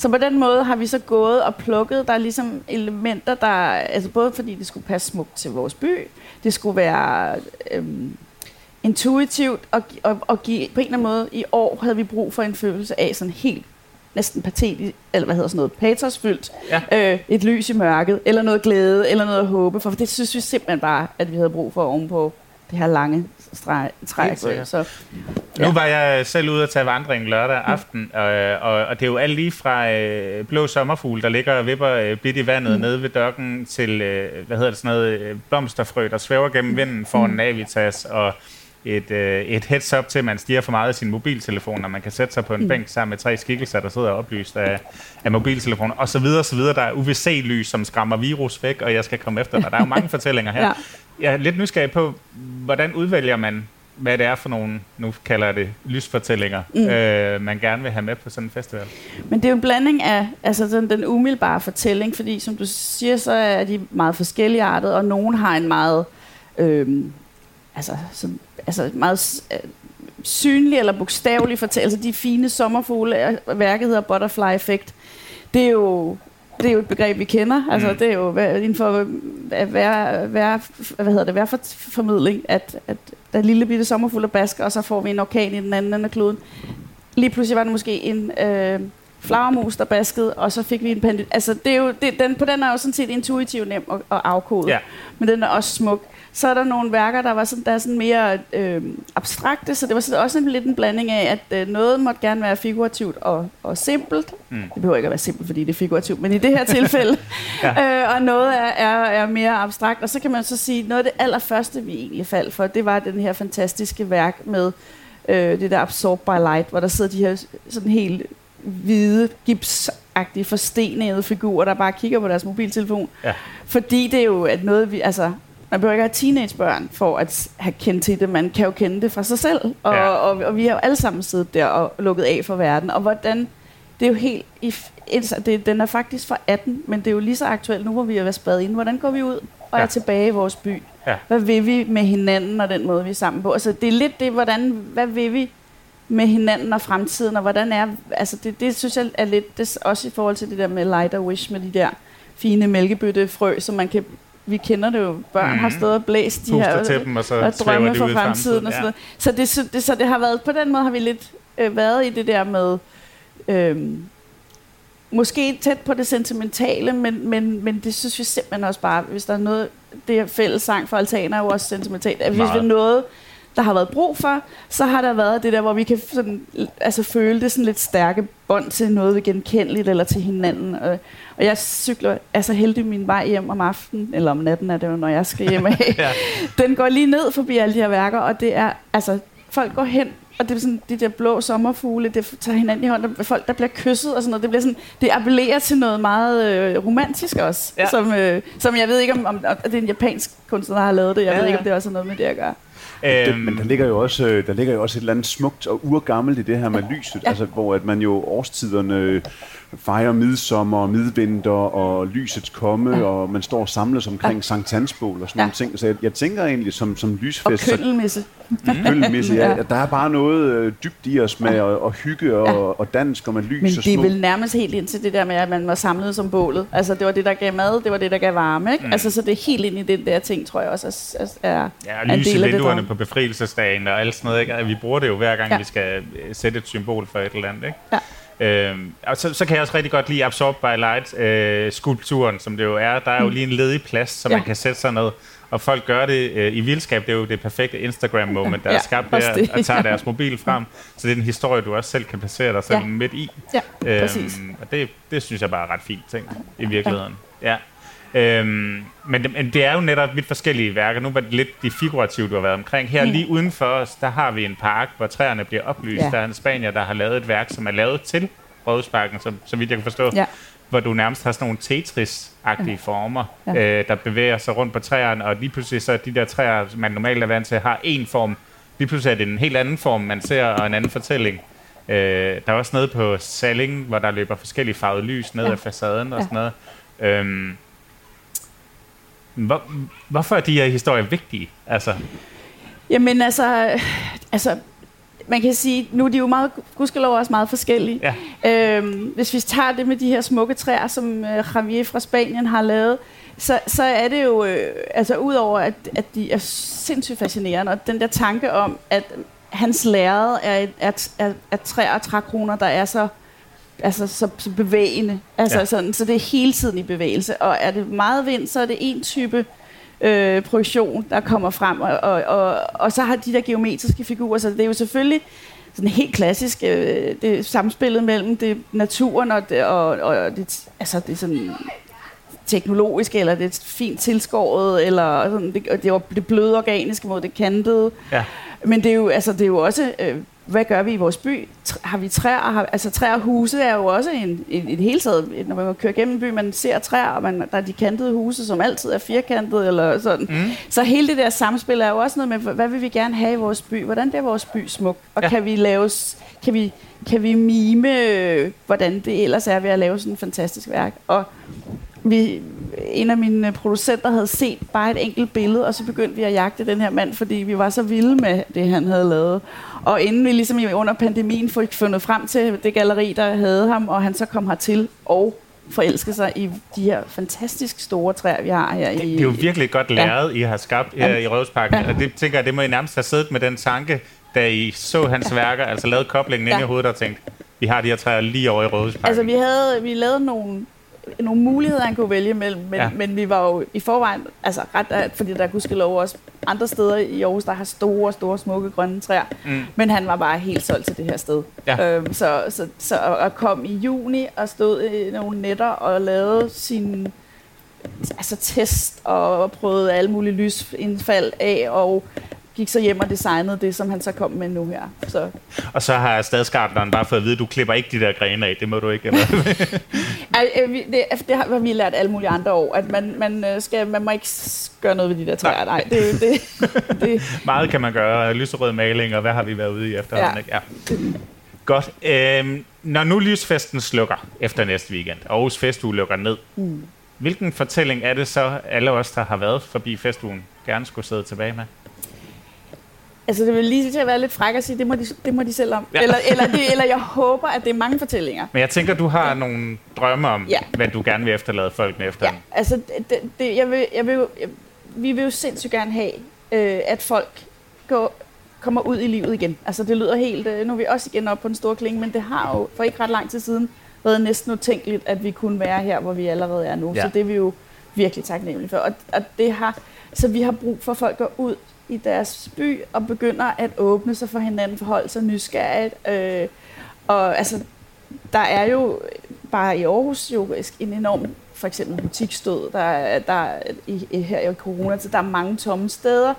Så på den måde har vi så gået og plukket, der er ligesom elementer, der, altså både fordi det skulle passe smukt til vores by, det skulle være øhm, intuitivt, og, og, og give, på en eller anden måde, i år havde vi brug for en følelse af sådan helt næsten patetisk, eller hvad hedder sådan noget, pathosfyldt, Ja. øh, et lys i mørket, eller noget glæde, eller noget håbe, for det synes vi simpelthen bare, at vi havde brug for ovenpå det her lange træk. Helt sikkert. Så, Nu Ja. var jeg selv ude at tage vandring lørdag aften, og, og, og det er jo alt lige fra øh, blå sommerfugl, der ligger og vipper øh, bidt i vandet mm. nede ved dokken, til øh, hvad hedder det, sådan noget, øh, blomsterfrø, der svæver gennem vinden foran mm. Navitas, og et, øh, et heads up til, at man stiger for meget af sin mobiltelefon, og man kan sætte sig på en mm. bænk sammen med tre skikkelser, der sidder oplyst af, af mobiltelefoner, og så videre, så videre. Der er UVC-lys, som skræmmer virus væk, og jeg skal komme efter dig. Der er jo mange fortællinger her. Ja. Jeg er lidt nysgerrig på, hvordan udvælger man, hvad det er for nogle, nu kalder jeg det lysfortællinger, mm. øh, man gerne vil have med på sådan en festival. Men det er jo en blanding af altså den, den umiddelbare fortælling, fordi som du siger, så er de meget forskellige artet, og nogen har en meget, øhm, altså, sådan, altså meget øh, synlig eller bogstavelig fortællelse. Altså de fine sommerfugle, øh, værket hedder Butterfly Effect. Det er jo det er jo et begreb, vi kender. Altså, Mm. det er jo inden for hver, hver, hvad hedder det, hver for, formidling, at, at der er en lille bitte sommerfugl og basker, og så får vi en orkan i den anden ende af kloden. Lige pludselig var der måske en øh, flagermus, der baskede, og så fik vi en pandit. Altså, det er jo, det, den, på den er jo sådan set intuitivt nem at, at afkode, Ja. men den er også smuk. Så er der nogle værker, der var sådan, der er sådan mere øh, abstrakte, så det var sådan også en, lidt en blanding af, at øh, noget måtte gerne være figurativt og, og simpelt. Mm. Det behøver ikke at være simpelt, fordi det er figurativt, men i det her tilfælde. ja. øh, og noget er, er, er mere abstrakt. Og så kan man så sige, noget af det allerførste, vi egentlig faldt for, det var den her fantastiske værk med øh, det der Absorbed by Light, hvor der sidder de her sådan helt hvide, gipsagtige, forstenede figurer, der bare kigger på deres mobiltelefon. Ja. Fordi det er jo at noget, vi, altså, man behøver ikke have teenagebørn for at have kendt til det. Man kan jo kende det fra sig selv. Og, Ja. og, og vi har jo alle sammen siddet der og lukket af for verden. Og hvordan, det er jo helt, i, det, den er faktisk fra 18, men det er jo lige så aktuelt nu, hvor vi har været spadet ind. Hvordan går vi ud og Ja. er tilbage i vores by? Ja. Hvad vil vi med hinanden og den måde, vi er sammen på? Altså, det er lidt det, hvordan, hvad vil vi med hinanden og fremtiden, og hvordan er, altså det, det synes jeg er lidt, det også i forhold til det der med light og wish, med de der fine mælkebøttefrø, som man kan, vi kender det jo, børn mm. har Mhm. stået og blæst de Puster her, til dem, og så og drømme for i fremtiden og sådan noget. Så det, så det, så det har været, på den måde har vi lidt øh, været i det der med, øhm, måske tæt på det sentimentale, men, men, men det synes vi simpelthen også bare, hvis der er noget, det her fælles sang for altaner er jo også sentimentalt, at hvis Meget. vi noget, der har været brug for, så har der været det der, hvor vi kan sådan, altså føle det sådan lidt stærke bånd til noget vi genkendeligt eller til hinanden. Og, og jeg cykler er så heldig min vej hjem om aftenen, eller om natten er det jo, når jeg skal hjem af. Ja. Den går lige ned forbi alle de her værker, og det er, altså, folk går hen, og det er sådan, de der blå sommerfugle, det tager hinanden i hånden, og folk, der bliver kysset og sådan noget, det bliver sådan, det appellerer til noget meget øh, romantisk også, Ja. som, øh, som jeg ved ikke, om, om, om det er en japansk kunstner, der har lavet det, jeg Ja, ved ikke, om det også har noget med det at gøre. Det, Øhm, men der ligger, jo også, øh, der ligger jo også et eller andet smukt og urgammelt i det her med lyset, ja. altså, hvor at man jo årstiderne fejrer midsommer, midvinter og lysets komme, ja. og man står og samles omkring ja. Sankt Hansbål og sådan ja. Ja. nogle ting. Så jeg, jeg tænker egentlig som, som Og lysfest, så køndelmisse. Følgemæssigt, ja. Ja. Der er bare noget øh, dybt i os med at, at hygge og, Ja. og dansk og med lys Men og det er vel nærmest helt ind til det der med, at man var samlet som bålet. Altså, det var det, der gav mad, det var det, der gav varme, ikke? Mm. Altså, så det er helt ind i den der ting, tror jeg også, er, er, Ja, er og en del af det. vinduerne drøm. På befrielsesdagen og alt sådan noget. Ikke? Altså, Vi bruger det jo hver gang, ja. Ja. vi skal øh, sætte et symbol for et eller andet. Ikke? Ja. Øhm, og så, så kan jeg også rigtig godt lide Absorb by Light øh, skulpturen, som det jo er. Der er jo lige en ledig plads, så Ja. man kan sætte sig ned og folk gør det øh, i vildskab. Det er jo det perfekte Instagram-moment, der Ja, er skabt der, det, og tager ja. deres mobil frem. Så det er en historie, du også selv kan placere dig selv Ja. midt i. Ja, præcis. Øhm, og det, det synes jeg bare er ret fint ting i virkeligheden. Ja. Øhm, men, det, men det er jo netop vidt forskellige værker. Nu var det lidt de figurative, du har været omkring. Her Mm. lige uden for os, der har vi en park, hvor træerne bliver oplyst. Ja. Der er en spanier, der har lavet et værk, som er lavet til Rådhusparken, som, så vidt jeg kan forstå. Ja. Hvor du nærmest har sådan nogle Tetris-agtige former, Ja. øh, der bevæger sig rundt på træerne, og lige pludselig så er de der træer, som man normalt er vant til, har en form. Lige pludselig er det en helt anden form, man ser, og en anden fortælling. Øh, der er også noget på Salling, hvor der løber forskellige farvede lys ned Ja. ad facaden og Ja. sådan noget. Øhm, hvor, hvorfor er de her historier vigtige? Altså, Jamen altså, altså, man kan sige, nu er de jo meget, gudskelov også meget forskellige. Ja. Øhm, hvis vi tager det med de her smukke træer, som øh, Javier fra Spanien har lavet, så, så er det jo, øh, altså udover at, at de er sindssygt fascinerende, og den der tanke om, at hans lærred er, er, er, er træer og trækroner, der er så altså så, så bevægende. Altså, Ja. sådan, så det er hele tiden i bevægelse. Og er det meget vind, så er det en type øh, projektion, der kommer frem. Og, og, og, og så har de der geometriske figurer, så det er jo selvfølgelig sådan helt klassisk øh, det samspillet mellem det naturen og det, og, og det, altså det sådan teknologiske, eller det fint tilskåret, eller sådan, det, det, var det bløde organiske mod det kantede. ja. Men det er jo, altså, det er jo også, øh, hvad gør vi i vores by? Har vi træer? Har, altså træer og huse er jo også en, en, et hele taget, når man kører gennem en by, man ser træer, og man, der er de kantede huse, som altid er firkantede, eller sådan. Mm. Så hele det der samspil er jo også noget med, hvad vil vi gerne have i vores by? Hvordan bliver vores by smuk? Og Ja. kan vi lave, s- kan vi, kan vi mime, øh, hvordan det ellers er ved at lave sådan et fantastisk værk? Og vi, en af mine producenter havde set bare et enkelt billede, og så begyndte vi at jagte den her mand, fordi vi var så vilde med det, han havde lavet. Og inden vi ligesom i- under pandemien fik fundet frem til det galleri, der havde ham, og han så kom hertil og forelskede sig i de her fantastisk store træer, vi har her. Det, i, det er jo virkelig godt læret, I har skabt her Ja. i Rådhusparken. Ja. Og det tænker jeg, det må I nærmest have siddet med den tanke, da I så hans værker, altså lavede koblingen ind Ja. i hovedet og tænkt, vi har de her træer lige over i Rådhusparken. Altså, vi havde vi lavede nogle, nogle muligheder, han kunne vælge mellem, men, Ja. men vi var jo i forvejen, altså ret, fordi der kunne lov også andre steder i Aarhus, der har store, store, smukke grønne træer. Mm. Men han var bare helt solgt til det her sted. Ja. Øhm, så, så, så at komme i juni og stod i nogle netter og lavede sin altså test og prøvede alle mulige lysindfald af og gik så hjem og designede det, som han så kom med nu her. Så Og så har stadsgartneren bare fået at vide, du klipper ikke de der grene af, det må du ikke. Eller? Øh, det, det har vi lært alle mulige andre år, at man, man, øh, skal, man må ikke gøre noget ved de der træer. Nej, det, det, det, Meget kan man gøre, lyserød maling, og hvad har vi været ude i efterhånden? Ja. Ikke? Ja. Godt. Øhm, når nu lysfesten slukker efter næste weekend, og Aarhus Festuge lukker ned, mm. hvilken fortælling er det så, alle os, der har været forbi festugen, gerne skulle sidde tilbage med? Altså, det vil lige til at være lidt fræk at sige, det må de, det må de selv om. Ja. Ja. Eller, eller, det, eller jeg håber, at det er mange fortællinger. Men jeg tænker, du har nogle drømme om, Ja. hvad du gerne vil efterlade folkene efter. Ja, altså, det, det, jeg vil, jeg vil, jeg, vi vil jo sindssygt gerne have, øh, at folk går, kommer ud i livet igen. Altså, det lyder helt... Øh, nu er vi også igen oppe på den store klinge, men det har jo for ikke ret lang tid siden været næsten utænkeligt, at vi kunne være her, hvor vi allerede er nu. Ja. Ja. Så det er vi jo virkelig taknemmelige for. Og, og det har, så vi har brug for, at folk går ud i deres by og begynder at åbne sig for hinanden, forholde sig nysgerrigt. Øh, og altså, der er jo bare i Aarhus jo en enorm for eksempel butikstød, der, der i, i, her i corona, så der er mange tomme steder.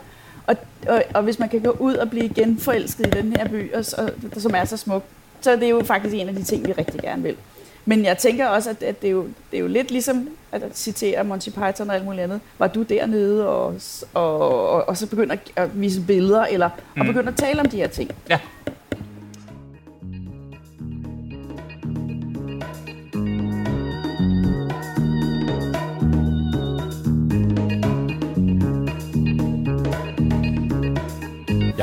Og, og, og hvis man kan gå ud og blive genforelsket i den her by, og, og, som er så smuk, så er det jo faktisk en af de ting, vi rigtig gerne vil. Men jeg tænker også, at, at det, er jo, det er jo lidt ligesom at citere Monty Python og alt muligt andet. Var du dernede og, og, og, og så begynder at, at vise billeder, eller mm. og begynder at tale om de her ting. Ja.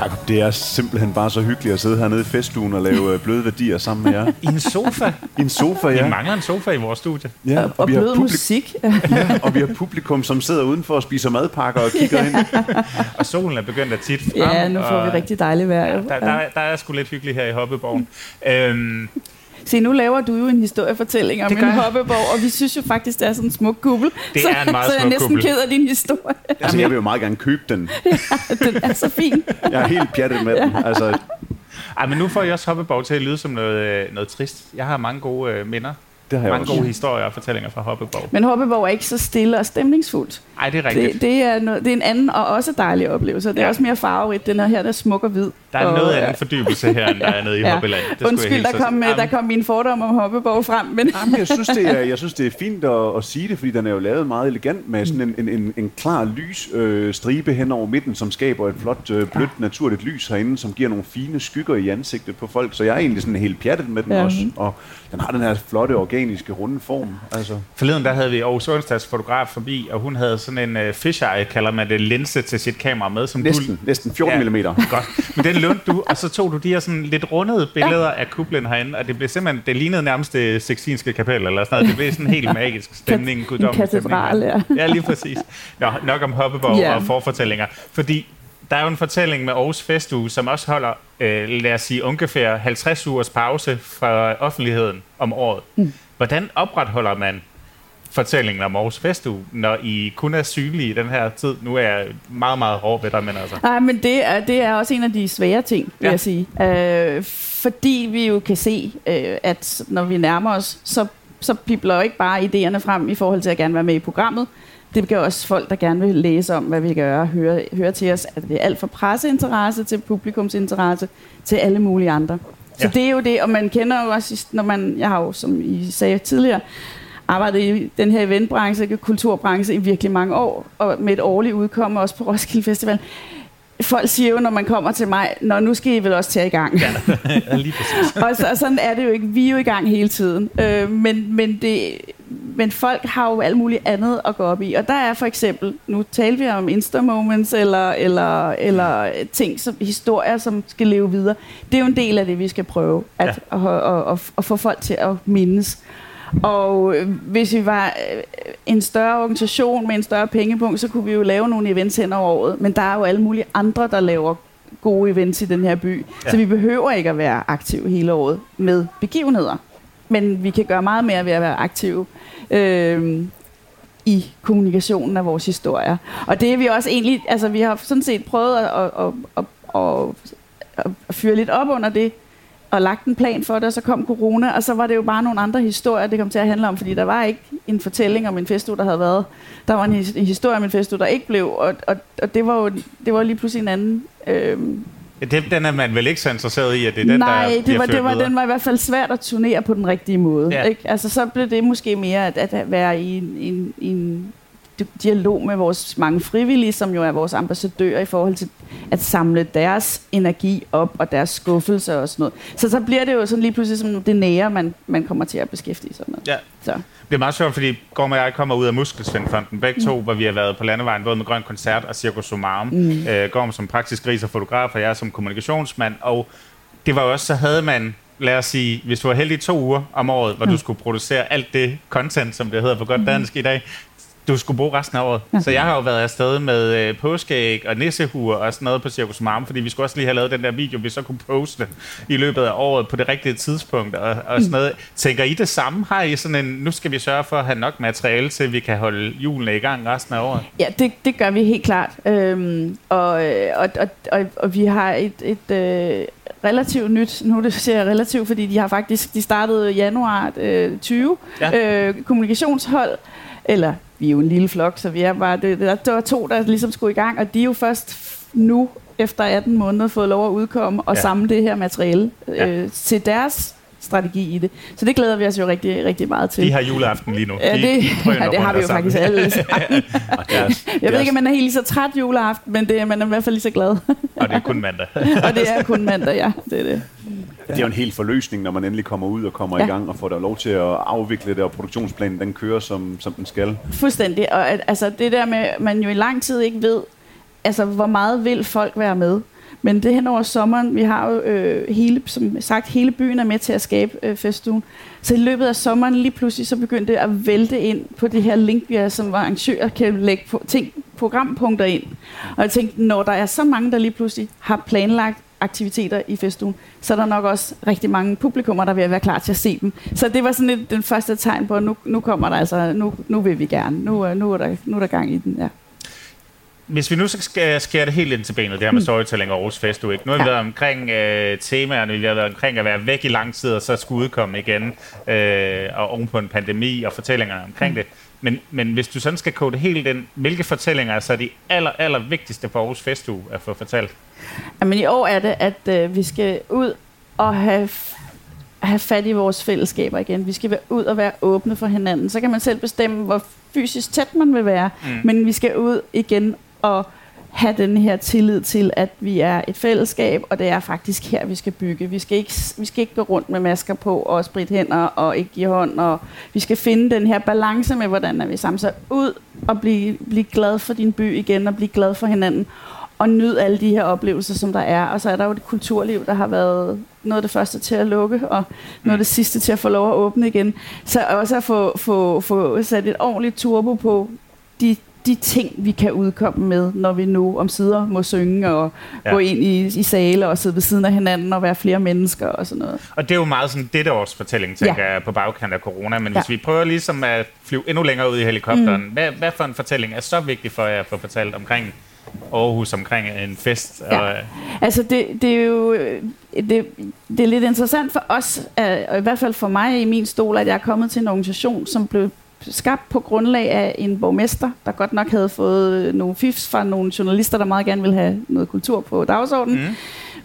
Jakob, det er simpelthen bare så hyggeligt at sidde hernede i feststuen og lave øh, bløde værdier sammen med jer. I en sofa. I en sofa, Vi ja. mangler en sofa i vores studie. ja og, og vi har blød publik- musik. ja, og vi har publikum, som sidder udenfor og spiser madpakker og kigger ind. Og solen er begyndt at tit frem. ja, nu får og vi rigtig dejligt vejr. jo. Der, der, der er sgu lidt hyggeligt her i Hoppeborgen. Øhm, Se, nu laver du jo en historiefortælling om en jeg. hoppeborg, og vi synes jo faktisk, det er sådan en smuk kuppel. Det så, er en meget så jeg er smuk næsten kuppel. ked af din historie. Altså, jeg vil jo meget gerne købe den. den er så fin. Jeg er helt pjattet med den. Altså, Ej, men nu får jeg også Hoppeborg til at lyde som noget, øh, noget trist. Jeg har mange gode øh, minder. Det har jeg Mange også. gode historier og fortællinger fra Hoppeborg. Men Hoppeborg er ikke så stille og stemningsfuldt. Ej, det er rigtigt. Det, det, er noget, det er en anden og også dejlig oplevelse. Det er Ja. også mere farverigt. Den er her, der er smuk og hvid. Der er og, noget af en fordybelse her, end der er nede i Ja. Hoppeland. Det Undskyld, der kom, øh, der kom min fordom om Hoppeborg frem, men Jamen, jeg, synes, det er, jeg synes, det er fint at, at sige det, fordi den er jo lavet meget elegant med sådan en, en, en, en klar lys øh, stribe hen over midten, som skaber et flot, øh, blødt, naturligt lys herinde, som giver nogle fine skygger i ansigtet på folk. Så jeg er egentlig sådan helt pjattet med den Ja. også. Og den har den her flotte, organiske, runde form. Altså, Forleden der havde vi Aarhus Onsdags fotograf forbi, og hun havde sådan en uh, fisheye, kalder man det, linse til sit kamera med. Som næsten, næsten 14 Ja. mm. Godt. Men den lånte du, og så tog du de her sådan lidt rundede billeder ja. af kuplen herinde, og det blev simpelthen, det lignede nærmest det sexinske kapel, eller sådan noget. Det blev sådan en helt magisk stemning. en katedral, ja. Ja, lige præcis. Nå, nok om Hoppeborg Ja. og forfortællinger. Fordi der er jo en fortælling med Aarhus Festuge, som også holder, øh, lad os sige, ungefær 50 ugers pause fra offentligheden om året. Mm. Hvordan opretholder man fortællingen om Aarhus Festuge, når I kun er sygelige i den her tid? Nu er jeg meget, meget hård ved dig, men altså... Nej, men det er, det er også en af de svære ting, vil Ja. jeg sige. Øh, fordi vi jo kan se, øh, at når vi nærmer os, så, så bibler jo ikke bare idéerne frem i forhold til at gerne være med i programmet. Det gør også folk, der gerne vil læse om, hvad vi gør og høre, høre til os. At det er alt fra presseinteresse til publikumsinteresse til alle mulige andre. Så Ja. det er jo det, og man kender jo også, når man, jeg har jo, som I sagde tidligere, arbejdet i den her eventbranche, kulturbranche i virkelig mange år, og med et årligt udkomme også på Roskilde Festival. Folk siger jo, når man kommer til mig, Nå, nu skal I vel også tage i gang. Ja, lige præcis. og, så, og sådan er det jo ikke. Vi er jo i gang hele tiden. Øh, men, men, det, men folk har jo alt muligt andet at gå op i. Og der er for eksempel, nu taler vi om Insta-moments, eller, eller, eller ting, som, historier, som skal leve videre. Det er jo en del af det, vi skal prøve at, ja. at, at, at, at få folk til at mindes. Og hvis vi var øh, en større organisation med en større pengepunkt, så kunne vi jo lave nogle events hen over året. Men der er jo alle mulige andre, der laver gode events i den her by. Ja. Så vi behøver ikke at være aktive hele året med begivenheder. Men vi kan gøre meget mere ved at være aktive øh, i kommunikationen af vores historier. Og det er vi også egentlig, altså vi har sådan set prøvet at, at, at, at, at, fyre lidt op under det, og lagt en plan for det, og så kom corona, og så var det jo bare nogle andre historier, det kom til at handle om, fordi der var ikke en fortælling om en festu, der havde været. Der var en, historie om en festu, der ikke blev, og, og, og det var jo det var lige pludselig en anden... øh, Ja, den, er man vel ikke så interesseret i, at det er den, nej, der det var, det var, videre? den var i hvert fald svært at turnere på den rigtige måde. Ja. Ikke? Altså, så blev det måske mere at, at være i en, en, en dialog med vores mange frivillige, som jo er vores ambassadører i forhold til at samle deres energi op og deres skuffelse og sådan noget. Så så bliver det jo sådan lige pludselig som det nære, man, man kommer til at beskæftige sig med. Ja. Så. Det er meget sjovt, fordi Gorm og jeg kommer ud af Muskelsvindfonden, begge to, hvor vi har været på landevejen, både med Grøn Koncert og Circus Sumarum. Mm. Øh, Gorm som praktisk gris og fotograf, og jeg som kommunikationsmand. Og det var jo også, så havde man, lad os sige, hvis du var heldig to uger om året, hvor mm. du skulle producere alt det content, som det hedder på godt dansk i dag, du skulle bruge resten af året. Ja. Så jeg har jo været afsted med øh, påskeæg og nissehuer og sådan noget på Circus Marm, fordi vi skulle også lige have lavet den der video, vi så kunne poste i løbet af året på det rigtige tidspunkt og, og sådan noget. Tænker I det samme? Har I sådan en, nu skal vi sørge for at have nok materiale til, at vi kan holde julene i gang resten af året? Ja, det, det gør vi helt klart. Øhm, og, øh, og, og, og, og vi har et, et øh, relativt nyt, nu det siger jeg relativt, fordi de har faktisk, de startede i januar øh, 20, Ja. ja. øh, kommunikationshold, eller vi er jo en lille flok, så vi er bare, det, der, der var to, der ligesom skulle i gang, og de er jo først nu, efter 18 måneder, fået lov at udkomme og Ja. samle det her materiale øh, Ja. til deres strategi i det. Så det glæder vi os jo rigtig, rigtig meget til. De har juleaften lige nu. Ja, De det, drøner ja, det har vi jo sammen. faktisk alle sammen. Jeg ved ikke, om man er helt lige så træt juleaften, men det er man er i hvert fald lige så glad. Og det er kun mandag. og det er kun mandag, ja. Det er det. Det er jo en helt forløsning, når man endelig kommer ud og kommer ja. Ja. i gang og får der lov til at afvikle det, og produktionsplanen den kører, som, som den skal. Fuldstændig. Og at, altså, det der med, at man jo i lang tid ikke ved, altså, hvor meget vil folk være med. Men det hen over sommeren, vi har jo øh, hele, som sagt, hele byen er med til at skabe øh, festugen. Så i løbet af sommeren lige pludselig så begyndte det at vælte ind på det her link, vi er, som arrangører kan lægge på, ting, programpunkter ind. Og jeg tænkte, når der er så mange, der lige pludselig har planlagt aktiviteter i festugen, så er der nok også rigtig mange publikummer, der vil være klar til at se dem. Så det var sådan et, den første tegn på, at nu, nu kommer der altså, nu, nu vil vi gerne. Nu, øh, nu, er der, nu er der gang i den, ja. Hvis vi nu skal skære det helt ind til benet, det her med storytelling og Aarhus Festu, ikke? Nu har vi ja. været omkring øh, temaerne, vi har været omkring at være væk i lang tid, og så skulle udkomme igen, øh, og ovenpå en pandemi og fortællinger omkring mm. det. Men, men hvis du sådan skal kode det helt ind, hvilke fortællinger er så de aller, aller vigtigste for Aarhus Festu at få fortalt? Jamen i år er det, at øh, vi skal ud og have have fat i vores fællesskaber igen. Vi skal være ud og være åbne for hinanden. Så kan man selv bestemme, hvor fysisk tæt man vil være. Mm. Men vi skal ud igen og have den her tillid til, at vi er et fællesskab, og det er faktisk her, vi skal bygge. Vi skal ikke, vi skal ikke gå rundt med masker på og spritte hænder og ikke give hånd, og vi skal finde den her balance med, hvordan er vi sammen. Så ud og blive, blive glad for din by igen, og blive glad for hinanden, og nyde alle de her oplevelser, som der er. Og så er der jo det kulturliv, der har været noget af det første til at lukke, og noget af det sidste til at få lov at åbne igen. Så også at få, få, få sat et ordentligt turbo på de de ting, vi kan udkomme med, når vi nu om sider må synge og ja. gå ind i, i sale og sidde ved siden af hinanden og være flere mennesker og sådan noget. Og det er jo meget sådan dette års fortælling, tænker ja. jeg, på bagkant af corona. Men ja. hvis vi prøver ligesom at flyve endnu længere ud i helikopteren, mm. hvad, hvad for en fortælling er så vigtig for jer at få fortalt omkring Aarhus omkring en fest. Ja. Og, altså det, det er jo det, det er lidt interessant for os, og i hvert fald for mig i min stol, at jeg er kommet til en organisation, som blev skabt på grundlag af en borgmester, der godt nok havde fået nogle fifs fra nogle journalister, der meget gerne ville have noget kultur på dagsordenen. Mm.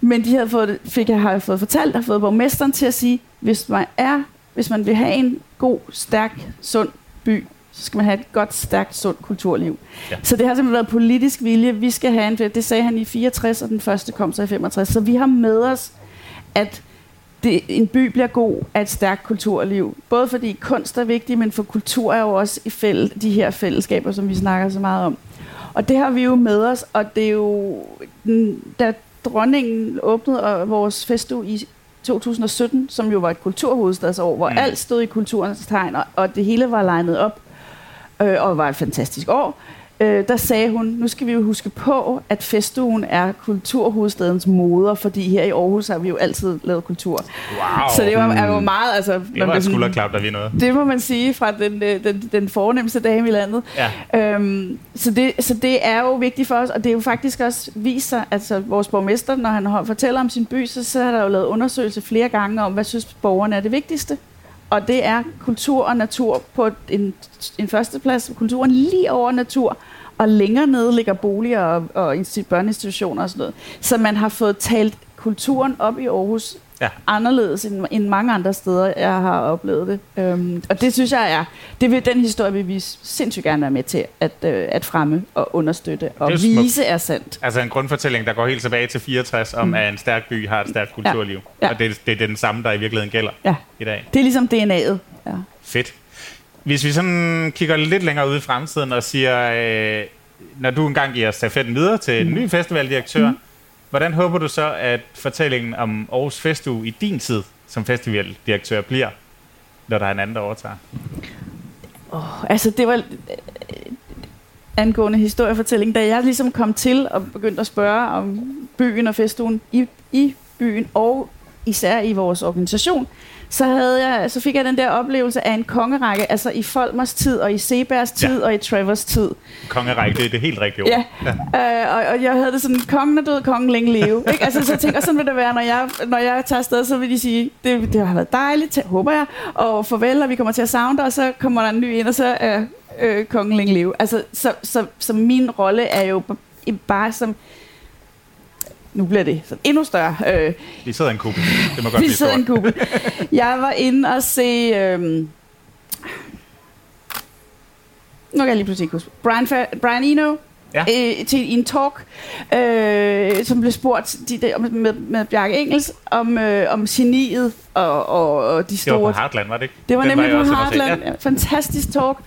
Men de havde fået, fik jeg har fået fortalt, har fået borgmesteren til at sige, hvis man er, hvis man vil have en god, stærk, sund by, så skal man have et godt, stærkt, sundt kulturliv. Ja. Så det har simpelthen været politisk vilje. Vi skal have en, det sagde han i 64, og den første kom så i 65. Så vi har med os, at det, en by bliver god af et stærkt kulturliv. Både fordi kunst er vigtig, men for kultur er jo også i fæld, de her fællesskaber, som vi snakker så meget om. Og det har vi jo med os, og det er jo, da dronningen åbnede vores festuge i 2017, som jo var et kulturhovedstadsår, hvor mm. alt stod i kulturens tegn, og det hele var legnet op, øh, og var et fantastisk år, øh, der sagde hun, nu skal vi jo huske på, at festugen er kulturhovedstadens moder, fordi her i Aarhus har vi jo altid lavet kultur. Wow. Så det var, er jo meget... Altså, det var et skulderklap, der vi noget. Det må man sige fra den, øh, den, den fornemmeste dame i landet. Ja. Øhm, så, det, så det er jo vigtigt for os, og det er jo faktisk også viser, altså vores borgmester, når han fortæller om sin by, så, så har der jo lavet undersøgelser flere gange om, hvad synes borgerne er det vigtigste og det er kultur og natur på en, en førsteplads. Kulturen lige over natur, og længere nede ligger boliger og, og børneinstitutioner og sådan noget. Så man har fået talt kulturen op i Aarhus ja. anderledes end, end mange andre steder, jeg har oplevet det. Øhm, og det synes jeg er, det vil den historie vil vi sindssygt gerne være med til at, øh, at fremme og understøtte og er vise er sandt. Altså en grundfortælling, der går helt tilbage til 64 om, mm. at en stærk by har et stærkt kulturliv. Ja. Ja. Og det, det er den samme, der i virkeligheden gælder ja. i dag. Det er ligesom DNA'et. Ja. Fedt. Hvis vi sådan kigger lidt længere ud i fremtiden og siger, øh, når du engang giver stafetten videre til en mm. ny festivaldirektør, mm Hvordan håber du så, at fortællingen om Aarhus Festuge i din tid som festivaldirektør bliver, når der er en anden, der overtager? Oh, altså, det var øh, angående historiefortælling, da jeg ligesom kom til og begyndte at spørge om byen og festugen i, i byen og især i vores organisation, så, havde jeg, så fik jeg den der oplevelse af en kongerække, altså i Folmers tid, og i Sebergs tid, ja. og i Travers tid. Kongerække, det er det helt rigtige ord. Ja, ja. Øh, og, og jeg havde det sådan, kongen er død, kongen længe leve. ikke? Altså, så jeg tænker, sådan vil det være, når jeg, når jeg tager afsted, så vil de sige, det, det har været dejligt, håber jeg, og farvel, og vi kommer til at savne dig, og så kommer der en ny ind, og så er øh, kongen længe leve. Altså, så, så, så min rolle er jo bare som nu bliver det sådan endnu større. Øh, vi sidder i en kuppel. Det må godt vi sidder i en kuppel. Jeg var inde og se... Øh, nu kan jeg lige pludselig huske. Brian, Fa- Brian Eno ja. øh, til en talk, øh, som blev spurgt de, de, med, med Bjarke Engels om, øh, om geniet og, og, og de store... Det var på Heartland, var det ikke? Det var Den nemlig var på Heartland. Ja. Fantastisk talk.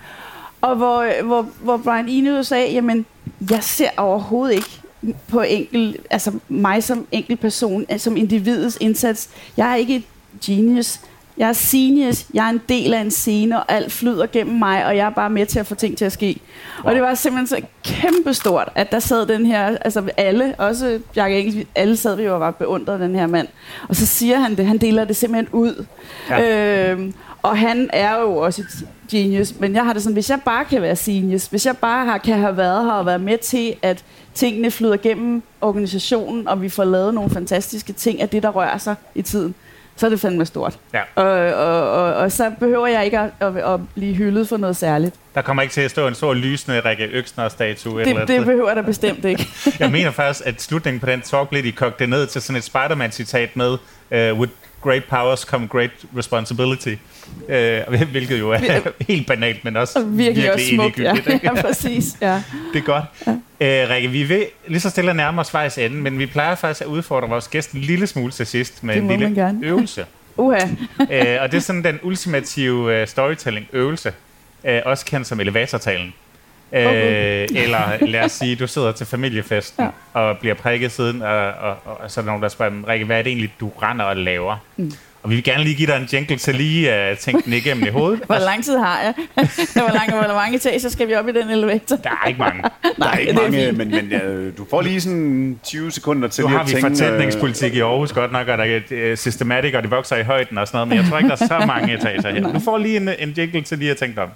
Og hvor, hvor, hvor Brian Eno sagde, jamen, jeg ser overhovedet ikke på enkel, altså mig som enkel person, som individets indsats. Jeg er ikke et genius. Jeg er seniors, jeg er en del af en scene, og alt flyder gennem mig, og jeg er bare med til at få ting til at ske. Wow. Og det var simpelthen så kæmpestort, at der sad den her, altså alle, også Bjarke Engels, alle sad vi jo og var beundret den her mand. Og så siger han det, han deler det simpelthen ud. Ja. Øhm, og han er jo også et genius, men jeg har det sådan, hvis jeg bare kan være genius, hvis jeg bare har, kan have været her og været med til, at tingene flyder gennem organisationen, og vi får lavet nogle fantastiske ting af det, der rører sig i tiden, så er det fandme stort. Ja. Og, og, og, og så behøver jeg ikke at, at, at blive hyldet for noget særligt. Der kommer ikke til at stå en stor lysende Rikke Øksner-statue. Det, eller det behøver der bestemt ikke. jeg mener faktisk, at slutningen på den talk blev de kogte ned til sådan et Spider-Man-citat med uh, With great powers come great responsibility. Uh, hvilket jo er helt banalt, men også og virkelig, virkelig også smukt, ja. ja, præcis. Ja. Det er godt. Ja. Uh, Rikke, vi vil lige så stille nærme os vejs ende, men vi plejer faktisk at udfordre vores gæst en lille smule til sidst med en lille øvelse. Uha. uh, og det er sådan den ultimative uh, storytelling-øvelse, uh, også kendt som elevatortalen. Okay. Øh, eller lad os sige, du sidder til familiefesten ja. og bliver prikket siden, og, og, og, og så er der nogen, der spørger, Rikke, hvad er det egentlig, du render og laver? Mm. Og vi vil gerne lige give dig en jingle til lige at uh, tænke den igennem i hovedet. hvor lang tid har jeg? hvor, lang, hvor mange etager skal vi op i den elevator? Der er ikke mange. der er ikke mange, men, men ja, du får lige sådan 20 sekunder til nu lige at tænke... Nu har vi fortætningspolitik i Aarhus godt nok, og der er uh, systematik, og det vokser i højden og sådan noget, men jeg tror ikke, der er så mange etager her. Du får lige en, en jingle til lige at tænke om.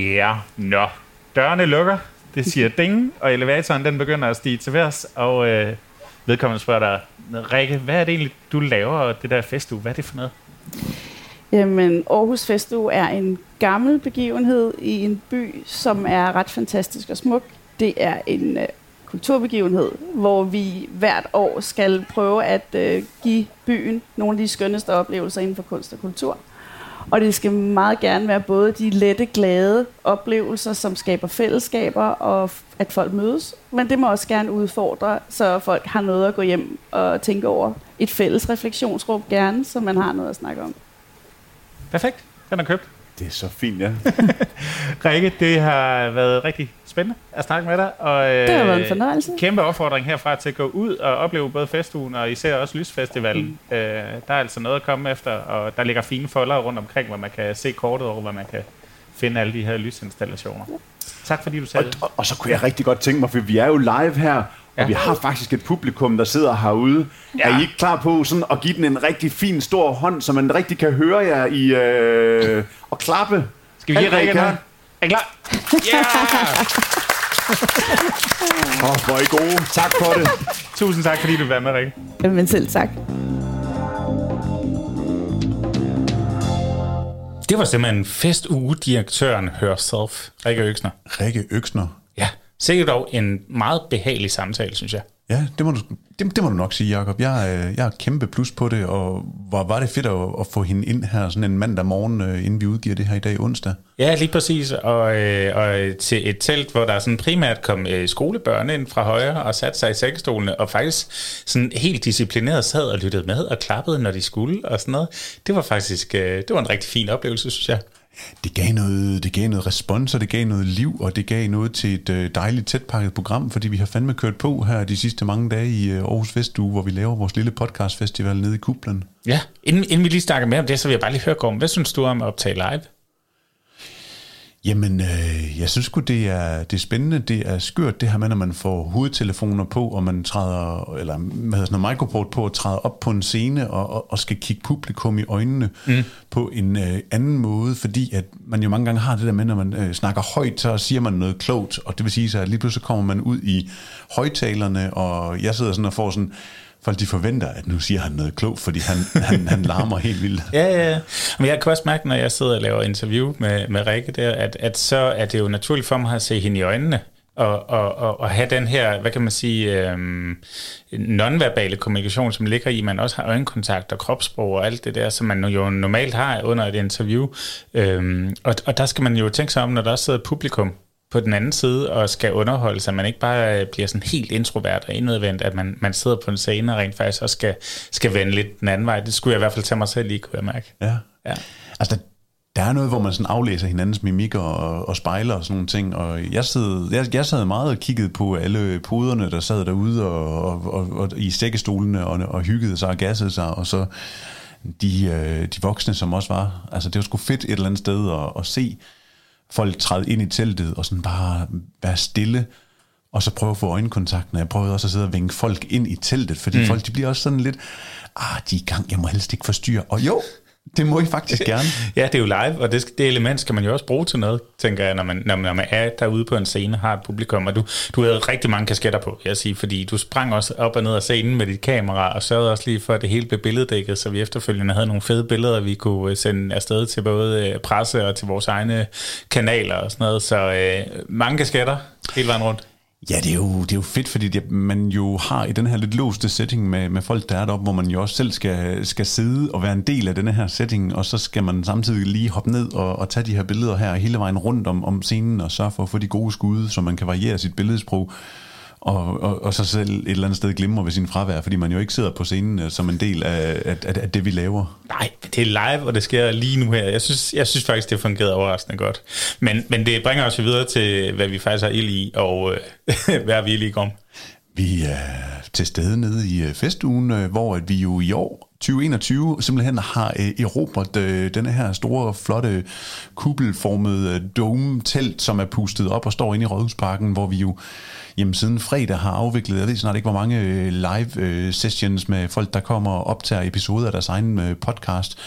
Ja, nå. Dørene lukker. Det siger ding, og elevatoren den begynder at stige til værs, og øh, vedkommende spørger dig, Rikke, hvad er det egentlig, du laver, det der festuge? Hvad er det for noget? Jamen, Aarhus Festuge er en gammel begivenhed i en by, som er ret fantastisk og smuk. Det er en øh, kulturbegivenhed, hvor vi hvert år skal prøve at øh, give byen nogle af de skønneste oplevelser inden for kunst og kultur. Og det skal meget gerne være både de lette, glade oplevelser, som skaber fællesskaber og at folk mødes, men det må også gerne udfordre, så folk har noget at gå hjem og tænke over. Et fælles refleksionsrum gerne, så man har noget at snakke om. Perfekt. Den er købt. Det er så fint, ja. Rikke, det har været rigtig spændende at snakke med dig. Og, øh, det har været en fornøjelse. Kæmpe opfordring herfra til at gå ud og opleve både festugen og især også Lysfestivalen. Mm. Øh, der er altså noget at komme efter, og der ligger fine folder rundt omkring, hvor man kan se kortet over, hvor man kan finde alle de her lysinstallationer. Ja. Tak fordi du sagde og, og, og så kunne jeg rigtig godt tænke mig, for vi er jo live her, Ja. Og vi har faktisk et publikum, der sidder herude. Ja. Er I ikke klar på sådan at give den en rigtig fin, stor hånd, så man rigtig kan høre jer i øh, og klappe? Skal vi give Rikke en hånd? Er I klar? Yeah! Åh, oh, hvor er I gode. Tak for det. Tusind tak, fordi du var med, Rikke. Jamen selv tak. Det var simpelthen festuge-direktøren herself, Rikke Øksner. Rikke Øksner. Sikkert dog en meget behagelig samtale, synes jeg. Ja, det må du, det, det må du nok sige, Jacob. Jeg, øh, jeg er kæmpe plus på det, og hvor var det fedt at, at få hende ind her sådan en mandag morgen, øh, inden vi udgiver det her i dag onsdag. Ja, lige præcis. Og, øh, og til et telt, hvor der sådan primært kom skolebørn ind fra højre og satte sig i sækkestolene, og faktisk sådan helt disciplineret sad og lyttede med og klappede, når de skulle og sådan noget. Det var faktisk det var en rigtig fin oplevelse, synes jeg det gav, noget, det gav noget respons, og det gav noget liv, og det gav noget til et øh, dejligt tætpakket program, fordi vi har fandme kørt på her de sidste mange dage i øh, Aarhus Festuge, hvor vi laver vores lille podcastfestival nede i Kublen. Ja, inden, inden vi lige snakker mere om det, så vil jeg bare lige høre, Gorm, hvad synes du om at optage live? Jamen, øh, jeg synes godt det er, det er spændende. Det er skørt, det her med, når man får hovedtelefoner på, og man træder, eller hvad hedder sådan noget, microport på, og træder op på en scene, og, og, og skal kigge publikum i øjnene mm. på en øh, anden måde, fordi at man jo mange gange har det der med, når man øh, snakker højt, så siger man noget klogt, og det vil sige så, at lige pludselig kommer man ud i højtalerne, og jeg sidder sådan og får sådan folk de forventer, at nu siger han noget klogt, fordi han, han, han larmer helt vildt. Ja, ja, ja. Men jeg kan også mærke, når jeg sidder og laver interview med, med Rikke der, at, at så er det jo naturligt for mig at se hende i øjnene, og, og, og, og have den her, hvad kan man sige, øhm, nonverbale kommunikation, som ligger i, at man også har øjenkontakt og kropssprog og alt det der, som man jo normalt har under et interview. Øhm, og, og der skal man jo tænke sig om, når der også sidder publikum, på den anden side og skal underholde, så man ikke bare øh, bliver sådan helt introvert og indadvendt, at man, man sidder på en scene og rent faktisk også skal, skal vende lidt den anden vej. Det skulle jeg i hvert fald tage mig selv lige, kunne jeg mærke. Ja. Ja. Altså, der, der er noget, hvor man sådan aflæser hinandens mimikker og, og spejler og sådan nogle ting, og jeg sad, jeg, jeg sad meget og kiggede på alle poderne, der sad derude og, og, og, og i stækkestolene og, og hyggede sig og gassede sig, og så de, øh, de voksne, som også var. Altså, det var sgu fedt et eller andet sted at, at se folk træde ind i teltet og sådan bare være stille, og så prøve at få øjenkontakten. Jeg prøvede også at sidde og vinke folk ind i teltet, fordi mm. folk de bliver også sådan lidt, ah, de er i gang, jeg må helst ikke forstyrre. Og jo, det må I faktisk gerne. ja, det er jo live, og det, det element skal man jo også bruge til noget, tænker jeg, når man, når, når man er derude på en scene har et publikum. Og du, du havde rigtig mange kasketter på, jeg sige, fordi du sprang også op og ned af scenen med dit kamera, og sørgede også lige for, at det hele blev billeddækket, så vi efterfølgende havde nogle fede billeder, vi kunne øh, sende afsted til både øh, presse og til vores egne kanaler og sådan noget. Så øh, mange kasketter hele vejen rundt. Ja, det er jo, det er jo fedt, fordi det, man jo har i den her lidt låste setting med, med folk, der er deroppe, hvor man jo også selv skal, skal sidde og være en del af den her setting, og så skal man samtidig lige hoppe ned og, og tage de her billeder her hele vejen rundt om, om scenen, og sørge for at få de gode skud, så man kan variere sit billedsprog og, og, og så selv et eller andet sted glemmer ved sin fravær, fordi man jo ikke sidder på scenen uh, som en del af, af, af, af det, vi laver. Nej, det er live, og det sker lige nu her. Jeg synes, jeg synes faktisk, det fungerede overraskende godt. Men, men det bringer os videre til, hvad vi faktisk har ild i, og øh, hvad er vi lige om. Vi er til stede nede i øh, festugen, øh, hvor vi jo i år 2021 simpelthen har erobret denne her store, flotte, kubelformede dome-telt, som er pustet op og står inde i Rådhusparken, hvor vi jo jamen, siden fredag har afviklet, jeg ved snart ikke, hvor mange øh, live øh, sessions med folk, der kommer og optager episoder af deres egen øh, podcast.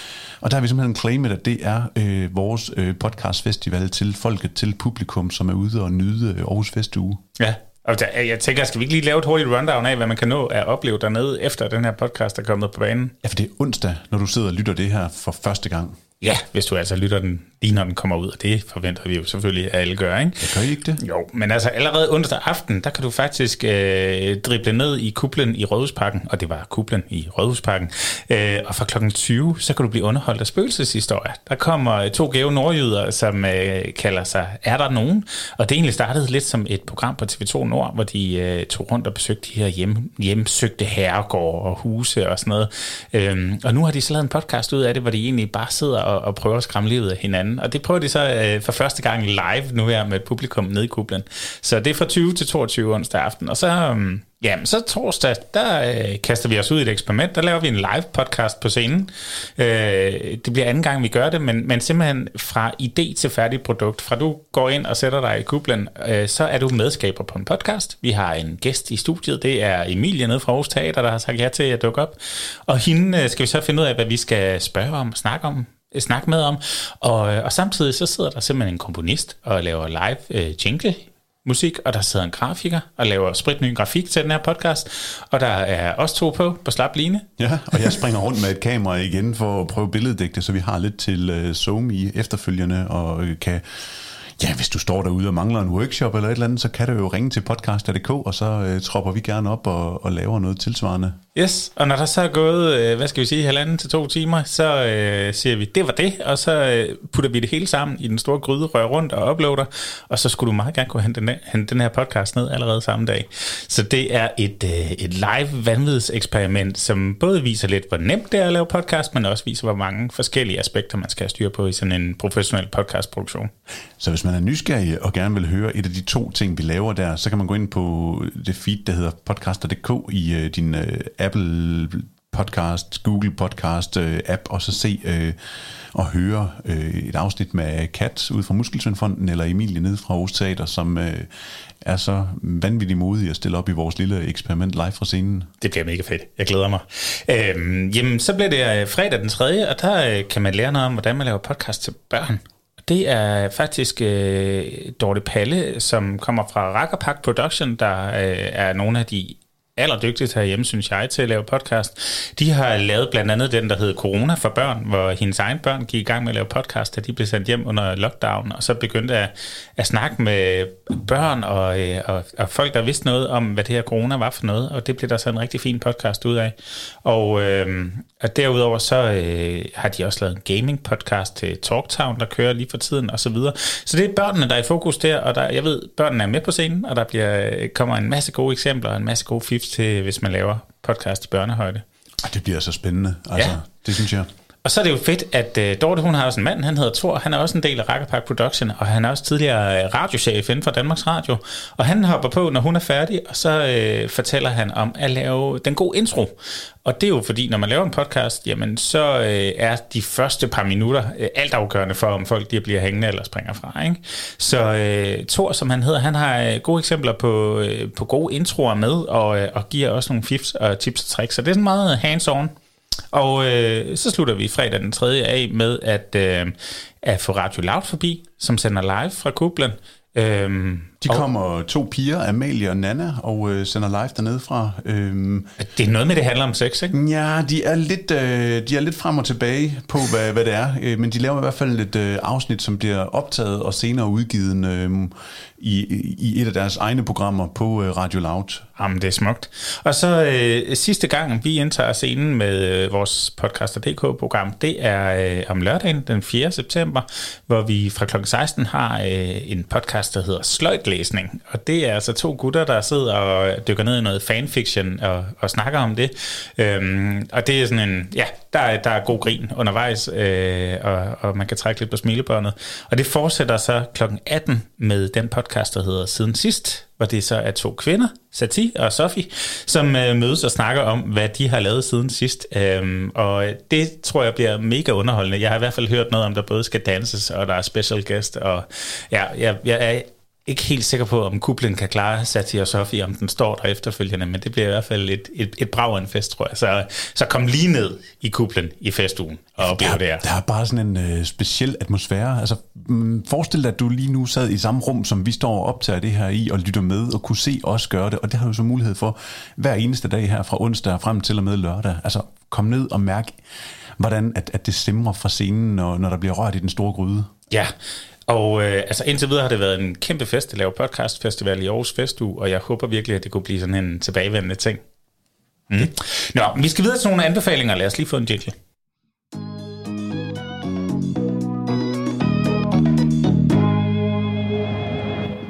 Og der har vi simpelthen claimet, at det er øh, vores øh, podcastfestival til folket, til publikum, som er ude og nyde Aarhus Festuge. Ja, og der, jeg tænker, skal vi ikke lige lave et hurtigt rundown af, hvad man kan nå at opleve dernede, efter den her podcast er kommet på banen? Ja, for det er onsdag, når du sidder og lytter det her for første gang. Ja, hvis du altså lytter den lige når den kommer ud, og det forventer vi jo selvfølgelig, at alle gør, ikke? Jeg gør I ikke det? Jo, men altså allerede onsdag aften, der kan du faktisk øh, drible ned i kublen i Rådhusparken, og det var kublen i Rådhusparken, øh, og fra klokken 20, så kan du blive underholdt af spøgelseshistorie. Der kommer to gave nordjyder, som øh, kalder sig Er der nogen? Og det egentlig startede lidt som et program på TV2 Nord, hvor de øh, tog rundt og besøgte de her hjem, hjemsøgte herregårde og huse og sådan noget. Øh, og nu har de så lavet en podcast ud af det, hvor de egentlig bare sidder og, og prøver at skræmme livet af hinanden og det prøver de så øh, for første gang live nu her med et publikum nede i kublen. Så det er fra 20 til 22 onsdag aften, og så... Øh, Ja, så torsdag, der øh, kaster vi os ud i et eksperiment. Der laver vi en live podcast på scenen. Øh, det bliver anden gang, vi gør det, men, men simpelthen fra idé til færdig produkt. Fra du går ind og sætter dig i kublen, øh, så er du medskaber på en podcast. Vi har en gæst i studiet, det er Emilie nede fra Aarhus Teater, der har sagt ja til at dukke op. Og hende øh, skal vi så finde ud af, hvad vi skal spørge om snakke om Øh, snakke med om. Og, øh, og samtidig så sidder der simpelthen en komponist og laver live øh, jingle musik, og der sidder en grafiker og laver spritny grafik til den her podcast, og der er også to på, på slap line. Ja, og jeg springer rundt med et kamera igen for at prøve billeddigte, så vi har lidt til øh, Zoom i efterfølgende, og øh, kan Ja, hvis du står derude og mangler en workshop eller et eller andet, så kan du jo ringe til podcast.dk, og så øh, tropper vi gerne op og, og laver noget tilsvarende. Yes, og når der så er gået, øh, hvad skal vi sige, halvanden til to timer, så øh, siger vi, det var det, og så øh, putter vi det hele sammen i den store gryde, rører rundt og uploader, og så skulle du meget gerne kunne hente den, hente den her podcast ned allerede samme dag. Så det er et, øh, et live vanvidseksperiment, som både viser lidt, hvor nemt det er at lave podcast, men også viser, hvor mange forskellige aspekter, man skal have styr på i sådan en professionel podcastproduktion. Så hvis man er nysgerrig og gerne vil høre et af de to ting, vi laver der, så kan man gå ind på det feed, der hedder podcaster.dk i øh, din øh, Apple podcast, Google podcast øh, app, og så se øh, og høre øh, et afsnit med Kat ud fra Muskelsvindfonden, eller Emilie nede fra Aarhus Teater, som øh, er så vanvittigt modige at stille op i vores lille eksperiment live fra scenen. Det bliver mega fedt. Jeg glæder mig. Øhm, jamen, så bliver det øh, fredag den 3., og der øh, kan man lære noget om, hvordan man laver podcast til børn. Det er faktisk øh, Dorte Palle, som kommer fra Rakkerpak Production, der øh, er nogle af de allerdygtigt herhjemme, synes jeg, til at lave podcast. De har lavet blandt andet den, der hedder Corona for børn, hvor hendes egen børn gik i gang med at lave podcast, da de blev sendt hjem under lockdown, og så begyndte at, at snakke med børn og, øh, og, og folk, der vidste noget om, hvad det her corona var for noget, og det blev der så en rigtig fin podcast ud af. Og, øh, og derudover så øh, har de også lavet en gaming-podcast til Talktown, der kører lige for tiden, og så videre. Så det er børnene, der er i fokus der, og der, jeg ved, børnene er med på scenen, og der bliver, øh, kommer en masse gode eksempler, og en masse gode fifs til, hvis man laver podcast i børnehøjde. Det bliver så spændende. Altså, ja. Det synes jeg. Og så er det jo fedt, at uh, Dorte, hun har også en mand, han hedder Thor, han er også en del af Rakkerpark Production, og han er også tidligere øh, radiochef inden for Danmarks Radio. Og han hopper på, når hun er færdig, og så uh, fortæller han om at lave den gode intro. Og det er jo fordi, når man laver en podcast, jamen så øh, er de første par minutter alt altafgørende for, om folk de bliver hængende eller springer fra. Ikke? Så øh, Thor, som han hedder, han har øh, gode eksempler på, øh, på gode introer med, og, øh, og giver også nogle fifs og tips og tricks. Så det er sådan meget hands-on. Og øh, så slutter vi fredag den 3. af med at, øh, at få Radio Loud forbi, som sender live fra Kublen. Øh, de kommer og, to piger, Amalie og Nana, og øh, sender live dernede fra. Øhm, det er noget med, det handler om sex, ikke? Ja, de er lidt, øh, de er lidt frem og tilbage på, hvad, hvad det er. Øh, men de laver i hvert fald et øh, afsnit, som bliver optaget og senere udgivet øh, i, i et af deres egne programmer på øh, Radio Loud. Jamen, det er smukt. Og så øh, sidste gang, vi indtager scenen med øh, vores podcaster.dk-program, det er øh, om lørdagen, den 4. september, hvor vi fra kl. 16 har øh, en podcast, der hedder Sløjtlæsning. Og det er altså to gutter, der sidder og dykker ned i noget fanfiction og, og snakker om det. Øhm, og det er sådan en, ja, der er, der er god grin undervejs, øh, og, og man kan trække lidt på smilebåndet. Og det fortsætter så kl. 18 med den podcast, der hedder Siden Sidst, hvor det så er to kvinder, Sati og Sofie, som øh, mødes og snakker om, hvad de har lavet siden sidst. Øhm, og det tror jeg bliver mega underholdende. Jeg har i hvert fald hørt noget om, der både skal danses, og der er special guest, og ja, jeg, jeg er ikke helt sikker på, om kuplen kan klare Sati og Sofie, om den står der efterfølgende, men det bliver i hvert fald et, et, et brag af en fest, tror jeg. Så, så kom lige ned i kuplen i festugen og oplev det her. Der er bare sådan en øh, speciel atmosfære. Altså, mm, forestil dig, at du lige nu sad i samme rum, som vi står og optager det her i, og lytter med, og kunne se os gøre det, og det har du så mulighed for hver eneste dag her fra onsdag frem til og med lørdag. Altså, kom ned og mærk, hvordan at, at det stemmer fra scenen, når, når der bliver rørt i den store gryde. Ja, og øh, altså indtil videre har det været en kæmpe fest at lave podcastfestival i Aarhus Festuge, og jeg håber virkelig, at det kunne blive sådan en tilbagevendende ting. Mm. Nå, vi skal videre til nogle anbefalinger. Lad os lige få en jingle.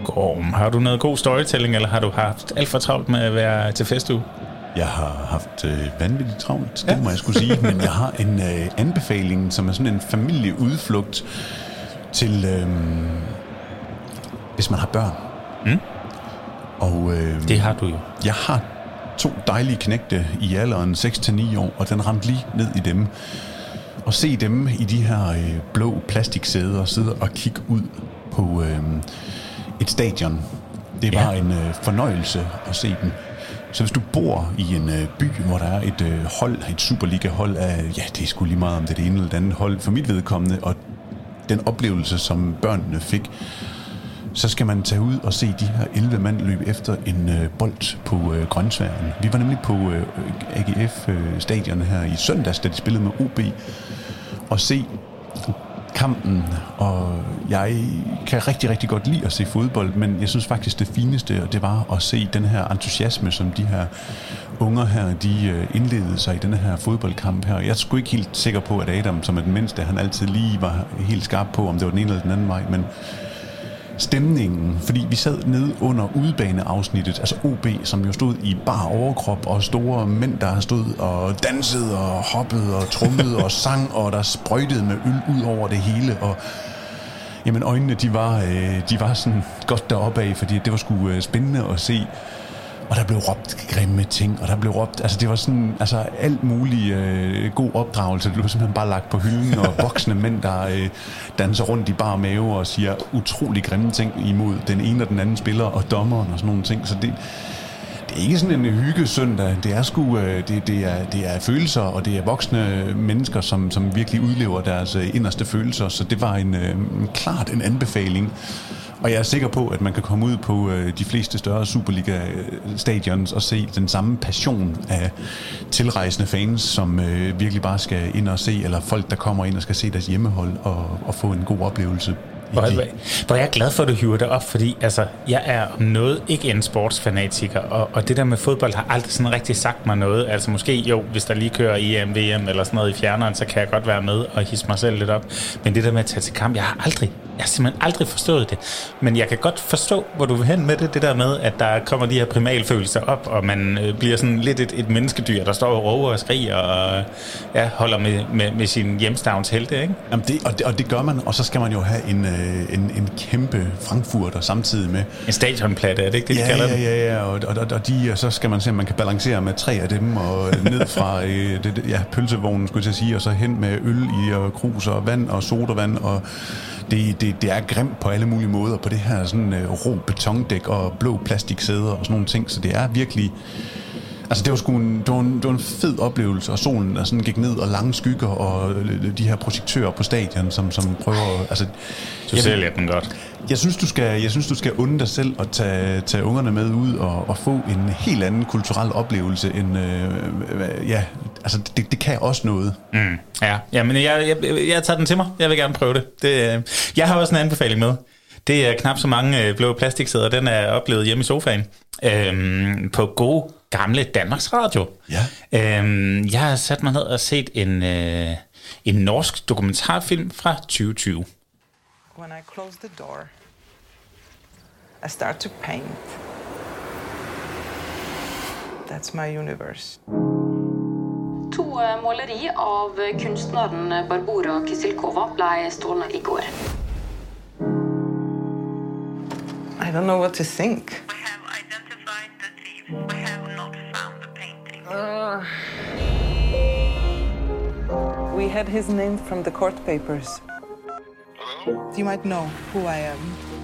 Gorm, har du noget god storytelling, eller har du haft alt for travlt med at være til festuge? Jeg har haft øh, vanvittigt travlt, det må jeg skulle sige, men jeg har en øh, anbefaling, som er sådan en familieudflugt, til, øh, hvis man har børn. Mm. Og, øh, det har du jo. Jeg har to dejlige knægte i alderen 6-9 år, og den ramte lige ned i dem. Og se dem i de her øh, blå plastiksæder sidde og kigge ud på øh, et stadion. Det var ja. en øh, fornøjelse at se dem. Så hvis du bor i en øh, by, hvor der er et øh, hold, et Superliga-hold af, ja, det er sgu lige meget om det er det ene eller det andet hold, for mit vedkommende, og den oplevelse, som børnene fik, så skal man tage ud og se de her 11 mand løbe efter en øh, bold på øh, grøntsværen. Vi var nemlig på øh, AGF-stadion øh, her i søndags, da de spillede med OB, og se kampen, og jeg kan rigtig, rigtig godt lide at se fodbold, men jeg synes faktisk, det fineste, det var at se den her entusiasme, som de her unger her, de øh, indledede sig i den her fodboldkamp her. Jeg er sgu ikke helt sikker på, at Adam, som er den mindste, han altid lige var helt skarp på, om det var den ene eller den anden vej, men stemningen, fordi vi sad nede under udbaneafsnittet, altså OB, som jo stod i bar overkrop, og store mænd, der stod og dansede og hoppede og trummede og sang, og der sprøjtede med øl ud over det hele, og jamen øjnene, de var, øh, de var sådan godt deroppe af, fordi det var sgu øh, spændende at se og der blev råbt grimme ting, og der blev råbt, altså det var sådan, altså alt mulig øh, god opdragelse, det blev simpelthen bare lagt på hylden, og voksne mænd, der øh, danser rundt i bar mave og siger utrolig grimme ting imod den ene og den anden spiller, og dommeren og sådan nogle ting, så det, det er ikke sådan en hygge søndag. Det er sgu, øh, det, det, er, det er følelser, og det er voksne mennesker, som, som virkelig udlever deres øh, inderste følelser. Så det var en, en øh, klart en anbefaling Og jeg er sikker på, at man kan komme ud på øh, de fleste større Superliga-stadions og se den samme passion af tilrejsende fans, som øh, virkelig bare skal ind og se, eller folk, der kommer ind og skal se deres hjemmehold og, og få en god oplevelse. Hvor, hvor, jeg er glad for, at du hiver det op, fordi altså, jeg er om noget ikke en sportsfanatiker, og, og det der med fodbold har aldrig sådan rigtig sagt mig noget. Altså måske jo, hvis der lige kører EM, VM eller sådan noget i fjerneren, så kan jeg godt være med og hisse mig selv lidt op. Men det der med at tage til kamp, jeg har aldrig, jeg har simpelthen aldrig forstået det. Men jeg kan godt forstå, hvor du vil hen med det, det der med, at der kommer de her primalfølelser op, og man øh, bliver sådan lidt et, et menneskedyr, der står og råber og skriger og ja, holder med, med, med sin hjemstavns helte, ikke? Jamen det, og, det, og det gør man, og så skal man jo have en, øh, en, en kæmpe Frankfurter samtidig med. En stadionplatte, er det ikke det, ja, de kalder ja? Ja, ja, og, og, og, og, de, og så skal man se, om man kan balancere med tre af dem, og ned fra øh, det, ja, pølsevognen, skulle jeg sige, og så hen med øl i, og krus og vand og sodavand, og det, det, det er grimt på alle mulige måder på det her sådan øh, rå betondæk og blå plastiksæder og sådan nogle ting, så det er virkelig... Altså det var sgu en, det var en, det var en fed oplevelse, og solen der sådan gik ned, og lange skygger, og øh, de her projektører på stadion, som, som prøver... Altså, Du sælger den godt. Jeg synes, du skal, jeg synes, du skal unde dig selv at tage, tage ungerne med ud og, og få en helt anden kulturel oplevelse end, øh, ja, altså det, det kan også noget. Mm, ja, ja men jeg, jeg, jeg tager den til mig. Jeg vil gerne prøve det. det øh, jeg har også en anbefaling med. Det er knap så mange øh, blå plastiksæder. Den er oplevet hjemme i sofaen. Øhm, på god gamle Danmarks Radio. Ja. Øhm, jeg har sat mig ned og set en, øh, en norsk dokumentarfilm fra 2020. When I close the door, I start to paint. That's my universe. To eh, måleri av kunstneren Barbora Kisilkova ble stjålet i går. I don't know what to think. We have identified the thief. We have not found the painting. We had his name from the court papers. You might know who I am.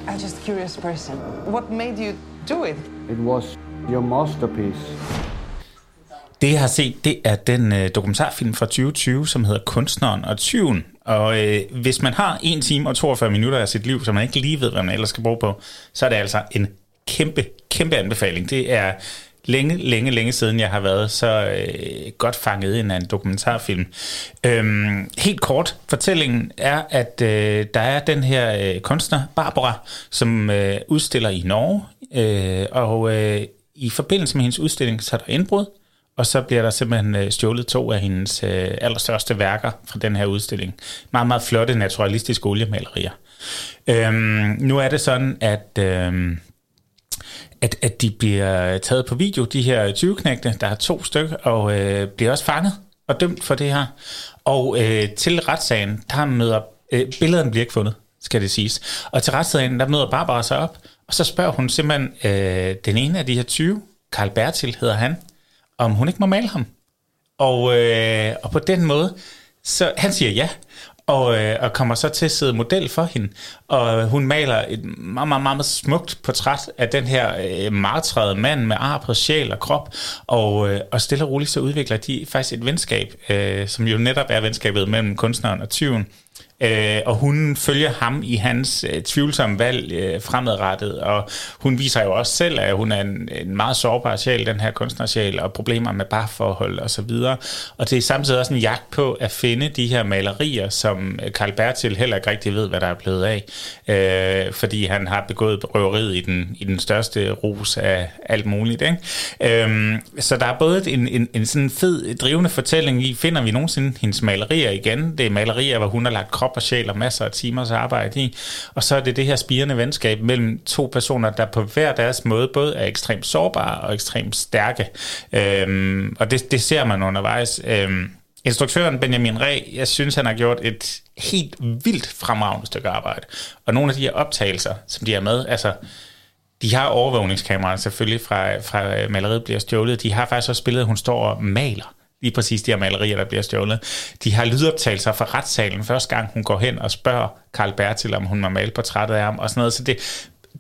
I'm just a curious person. What made you do it? It was your masterpiece. Det, jeg har set, det er den øh, dokumentarfilm fra 2020, som hedder Kunstneren og Tyven. Og øh, hvis man har 1 time og 42 minutter af sit liv, som man ikke lige ved, hvad man ellers skal bruge på, så er det altså en kæmpe, kæmpe anbefaling. Det er længe, længe, længe siden, jeg har været så øh, godt fanget ind af en dokumentarfilm. Øhm, helt kort, fortællingen er, at øh, der er den her øh, kunstner, Barbara, som øh, udstiller i Norge, øh, og øh, i forbindelse med hendes udstilling, så er der indbrud, og så bliver der simpelthen øh, stjålet to af hendes øh, allerstørste værker fra den her udstilling. Meget, meget flotte naturalistiske oliemalerier. Øhm, nu er det sådan, at... Øh, at, at de bliver taget på video, de her 20-knægte, der er to stykker, og øh, bliver også fanget og dømt for det her. Og øh, til retssagen, der møder, øh, billederne bliver ikke fundet, skal det siges. Og til retssagen, der møder Barbara sig op, og så spørger hun simpelthen øh, den ene af de her 20, Karl Bertil hedder han, om hun ikke må male ham. Og, øh, og på den måde, så han siger ja, og, øh, og kommer så til at sidde model for hende. Og hun maler et meget, meget, meget smukt portræt af den her øh, martrede mand med ar på sjæl og krop. Og, øh, og stille og roligt så udvikler de faktisk et venskab, øh, som jo netop er venskabet mellem kunstneren og tyven. Øh, og hun følger ham i hans øh, tvivlsomme valg øh, fremadrettet, og hun viser jo også selv, at hun er en, en meget sårbar sjæl, den her kunstnersjæl, og problemer med barforhold og så videre. Og det er samtidig også en jagt på at finde de her malerier, som øh, Karl Bertil heller ikke rigtig ved, hvad der er blevet af, øh, fordi han har begået røveriet i den, i den største rus af alt muligt. Ikke? Øh, så der er både en, en, en sådan fed, drivende fortælling i, finder vi nogensinde hendes malerier igen? Det er malerier, hvor hun har lagt krop og sjæl og masser af timers arbejde i. Og så er det det her spirende venskab mellem to personer, der på hver deres måde både er ekstremt sårbare og ekstremt stærke. Øhm, og det, det ser man undervejs. Øhm, instruktøren Benjamin Re, jeg synes, han har gjort et helt vildt fremragende stykke arbejde. Og nogle af de her optagelser, som de er med, altså de har overvågningskameraer selvfølgelig fra, fra maleriet bliver stjålet. De har faktisk også spillet, at hun står og maler lige præcis de her malerier, der bliver stjålet. De har lydoptagelser fra retssalen første gang, hun går hen og spørger Karl Bertil, om hun må male portrættet af ham og sådan noget. Så det,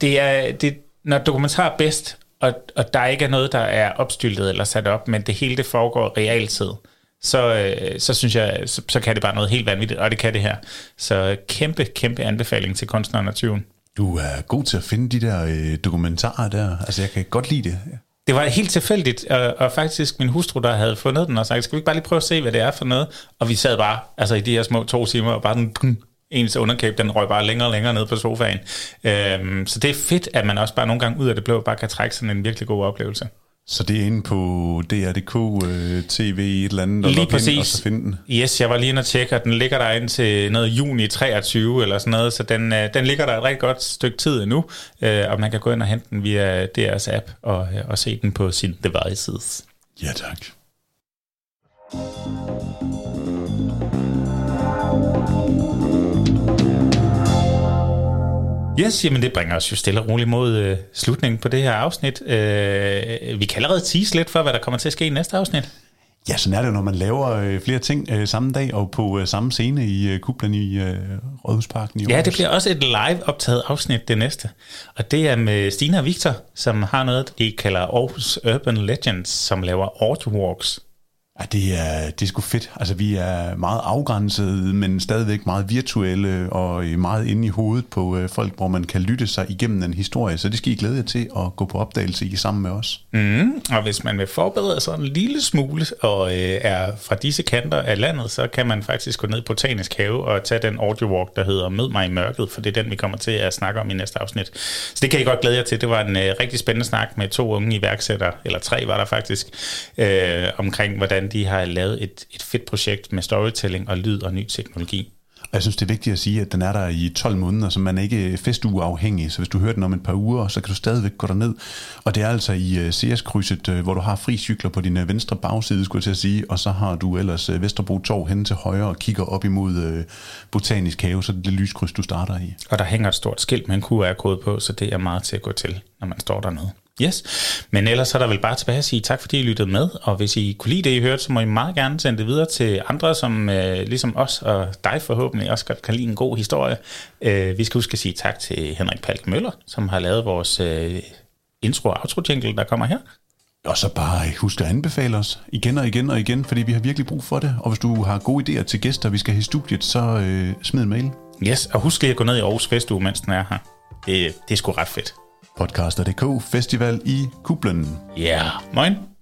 det er, det, når dokumentar er bedst, og, og der ikke er noget, der er opstyltet eller sat op, men det hele det foregår realtid, så, øh, så synes jeg, så, så kan det bare noget helt vanvittigt, og det kan det her. Så kæmpe, kæmpe anbefaling til kunstneren og tyven. Du er god til at finde de der øh, dokumentarer der. Altså, jeg kan godt lide det. Det var helt tilfældigt, og, og faktisk min hustru, der havde fundet den, og sagt, skal vi ikke bare lige prøve at se, hvad det er for noget? Og vi sad bare altså i de her små to timer, og bare den, ens underkæb, den røg bare længere og længere ned på sofaen. Øhm, så det er fedt, at man også bare nogle gange ud af det blå, bare kan trække sådan en virkelig god oplevelse. Så det er inde på DR.dk, øh, TV, et eller andet, og Lige logge ind, præcis. og så finde den. Yes, jeg var lige inde og tjekke, og den ligger der indtil noget juni 23 eller sådan noget, så den, øh, den ligger der et rigtig godt stykke tid endnu, øh, og man kan gå ind og hente den via deres app og, øh, og se den på sin devices. Ja, tak. Yes, jamen det bringer os jo stille og roligt mod øh, slutningen på det her afsnit. Øh, vi kan allerede tease lidt for, hvad der kommer til at ske i næste afsnit. Ja, sådan er det, når man laver øh, flere ting øh, samme dag og på øh, samme scene i øh, kublen i øh, Rådhusparken i Ja, det bliver også et live optaget afsnit, det næste. Og det er med Stina og Victor, som har noget, de kalder Aarhus Urban Legends, som laver audiowalks. Ja, det er, det er sgu fedt. Altså, vi er meget afgrænsede, men stadigvæk meget virtuelle og øh, meget inde i hovedet på øh, folk, hvor man kan lytte sig igennem en historie. Så det skal I glæde jer til at gå på opdagelse i sammen med os. Mm, og hvis man vil forberede sig en lille smule og øh, er fra disse kanter af landet, så kan man faktisk gå ned på Botanisk Have og tage den audiowalk, der hedder Mød mig i mørket, for det er den, vi kommer til at snakke om i næste afsnit. Så det kan I godt glæde jer til. Det var en øh, rigtig spændende snak med to unge iværksættere, eller tre var der faktisk, øh, omkring hvordan de har lavet et, et fedt projekt med storytelling og lyd og ny teknologi. Og jeg synes, det er vigtigt at sige, at den er der i 12 måneder, så man er ikke festugeafhængig. Så hvis du hører den om et par uger, så kan du stadigvæk gå derned. Og det er altså i CS-krydset, uh, hvor du har fri cykler på din uh, venstre bagside, skulle jeg til at sige. Og så har du ellers Vesterbro Torv hen til højre og kigger op imod Botanisk Have, så det er det lyskryds, du starter i. Og der hænger et stort skilt med en QR-kode på, så det er meget til at gå til, når man står dernede. Yes, men ellers er der vel bare tilbage at sige tak, fordi I lyttede med, og hvis I kunne lide det, I hørte, så må I meget gerne sende det videre til andre, som øh, ligesom os og dig forhåbentlig også godt kan lide en god historie. Øh, vi skal huske at sige tak til Henrik Palk Møller, som har lavet vores øh, intro- og outro jingle, der kommer her. Og så bare husk at anbefale os igen og igen og igen, fordi vi har virkelig brug for det. Og hvis du har gode idéer til gæster, vi skal have i studiet, så øh, smid en mail. Yes, og husk lige at gå ned i Aarhus Festuge, mens den er her. Det, det er sgu ret fedt. Podcaster.dk Festival i Kublen. Ja, yeah. moin.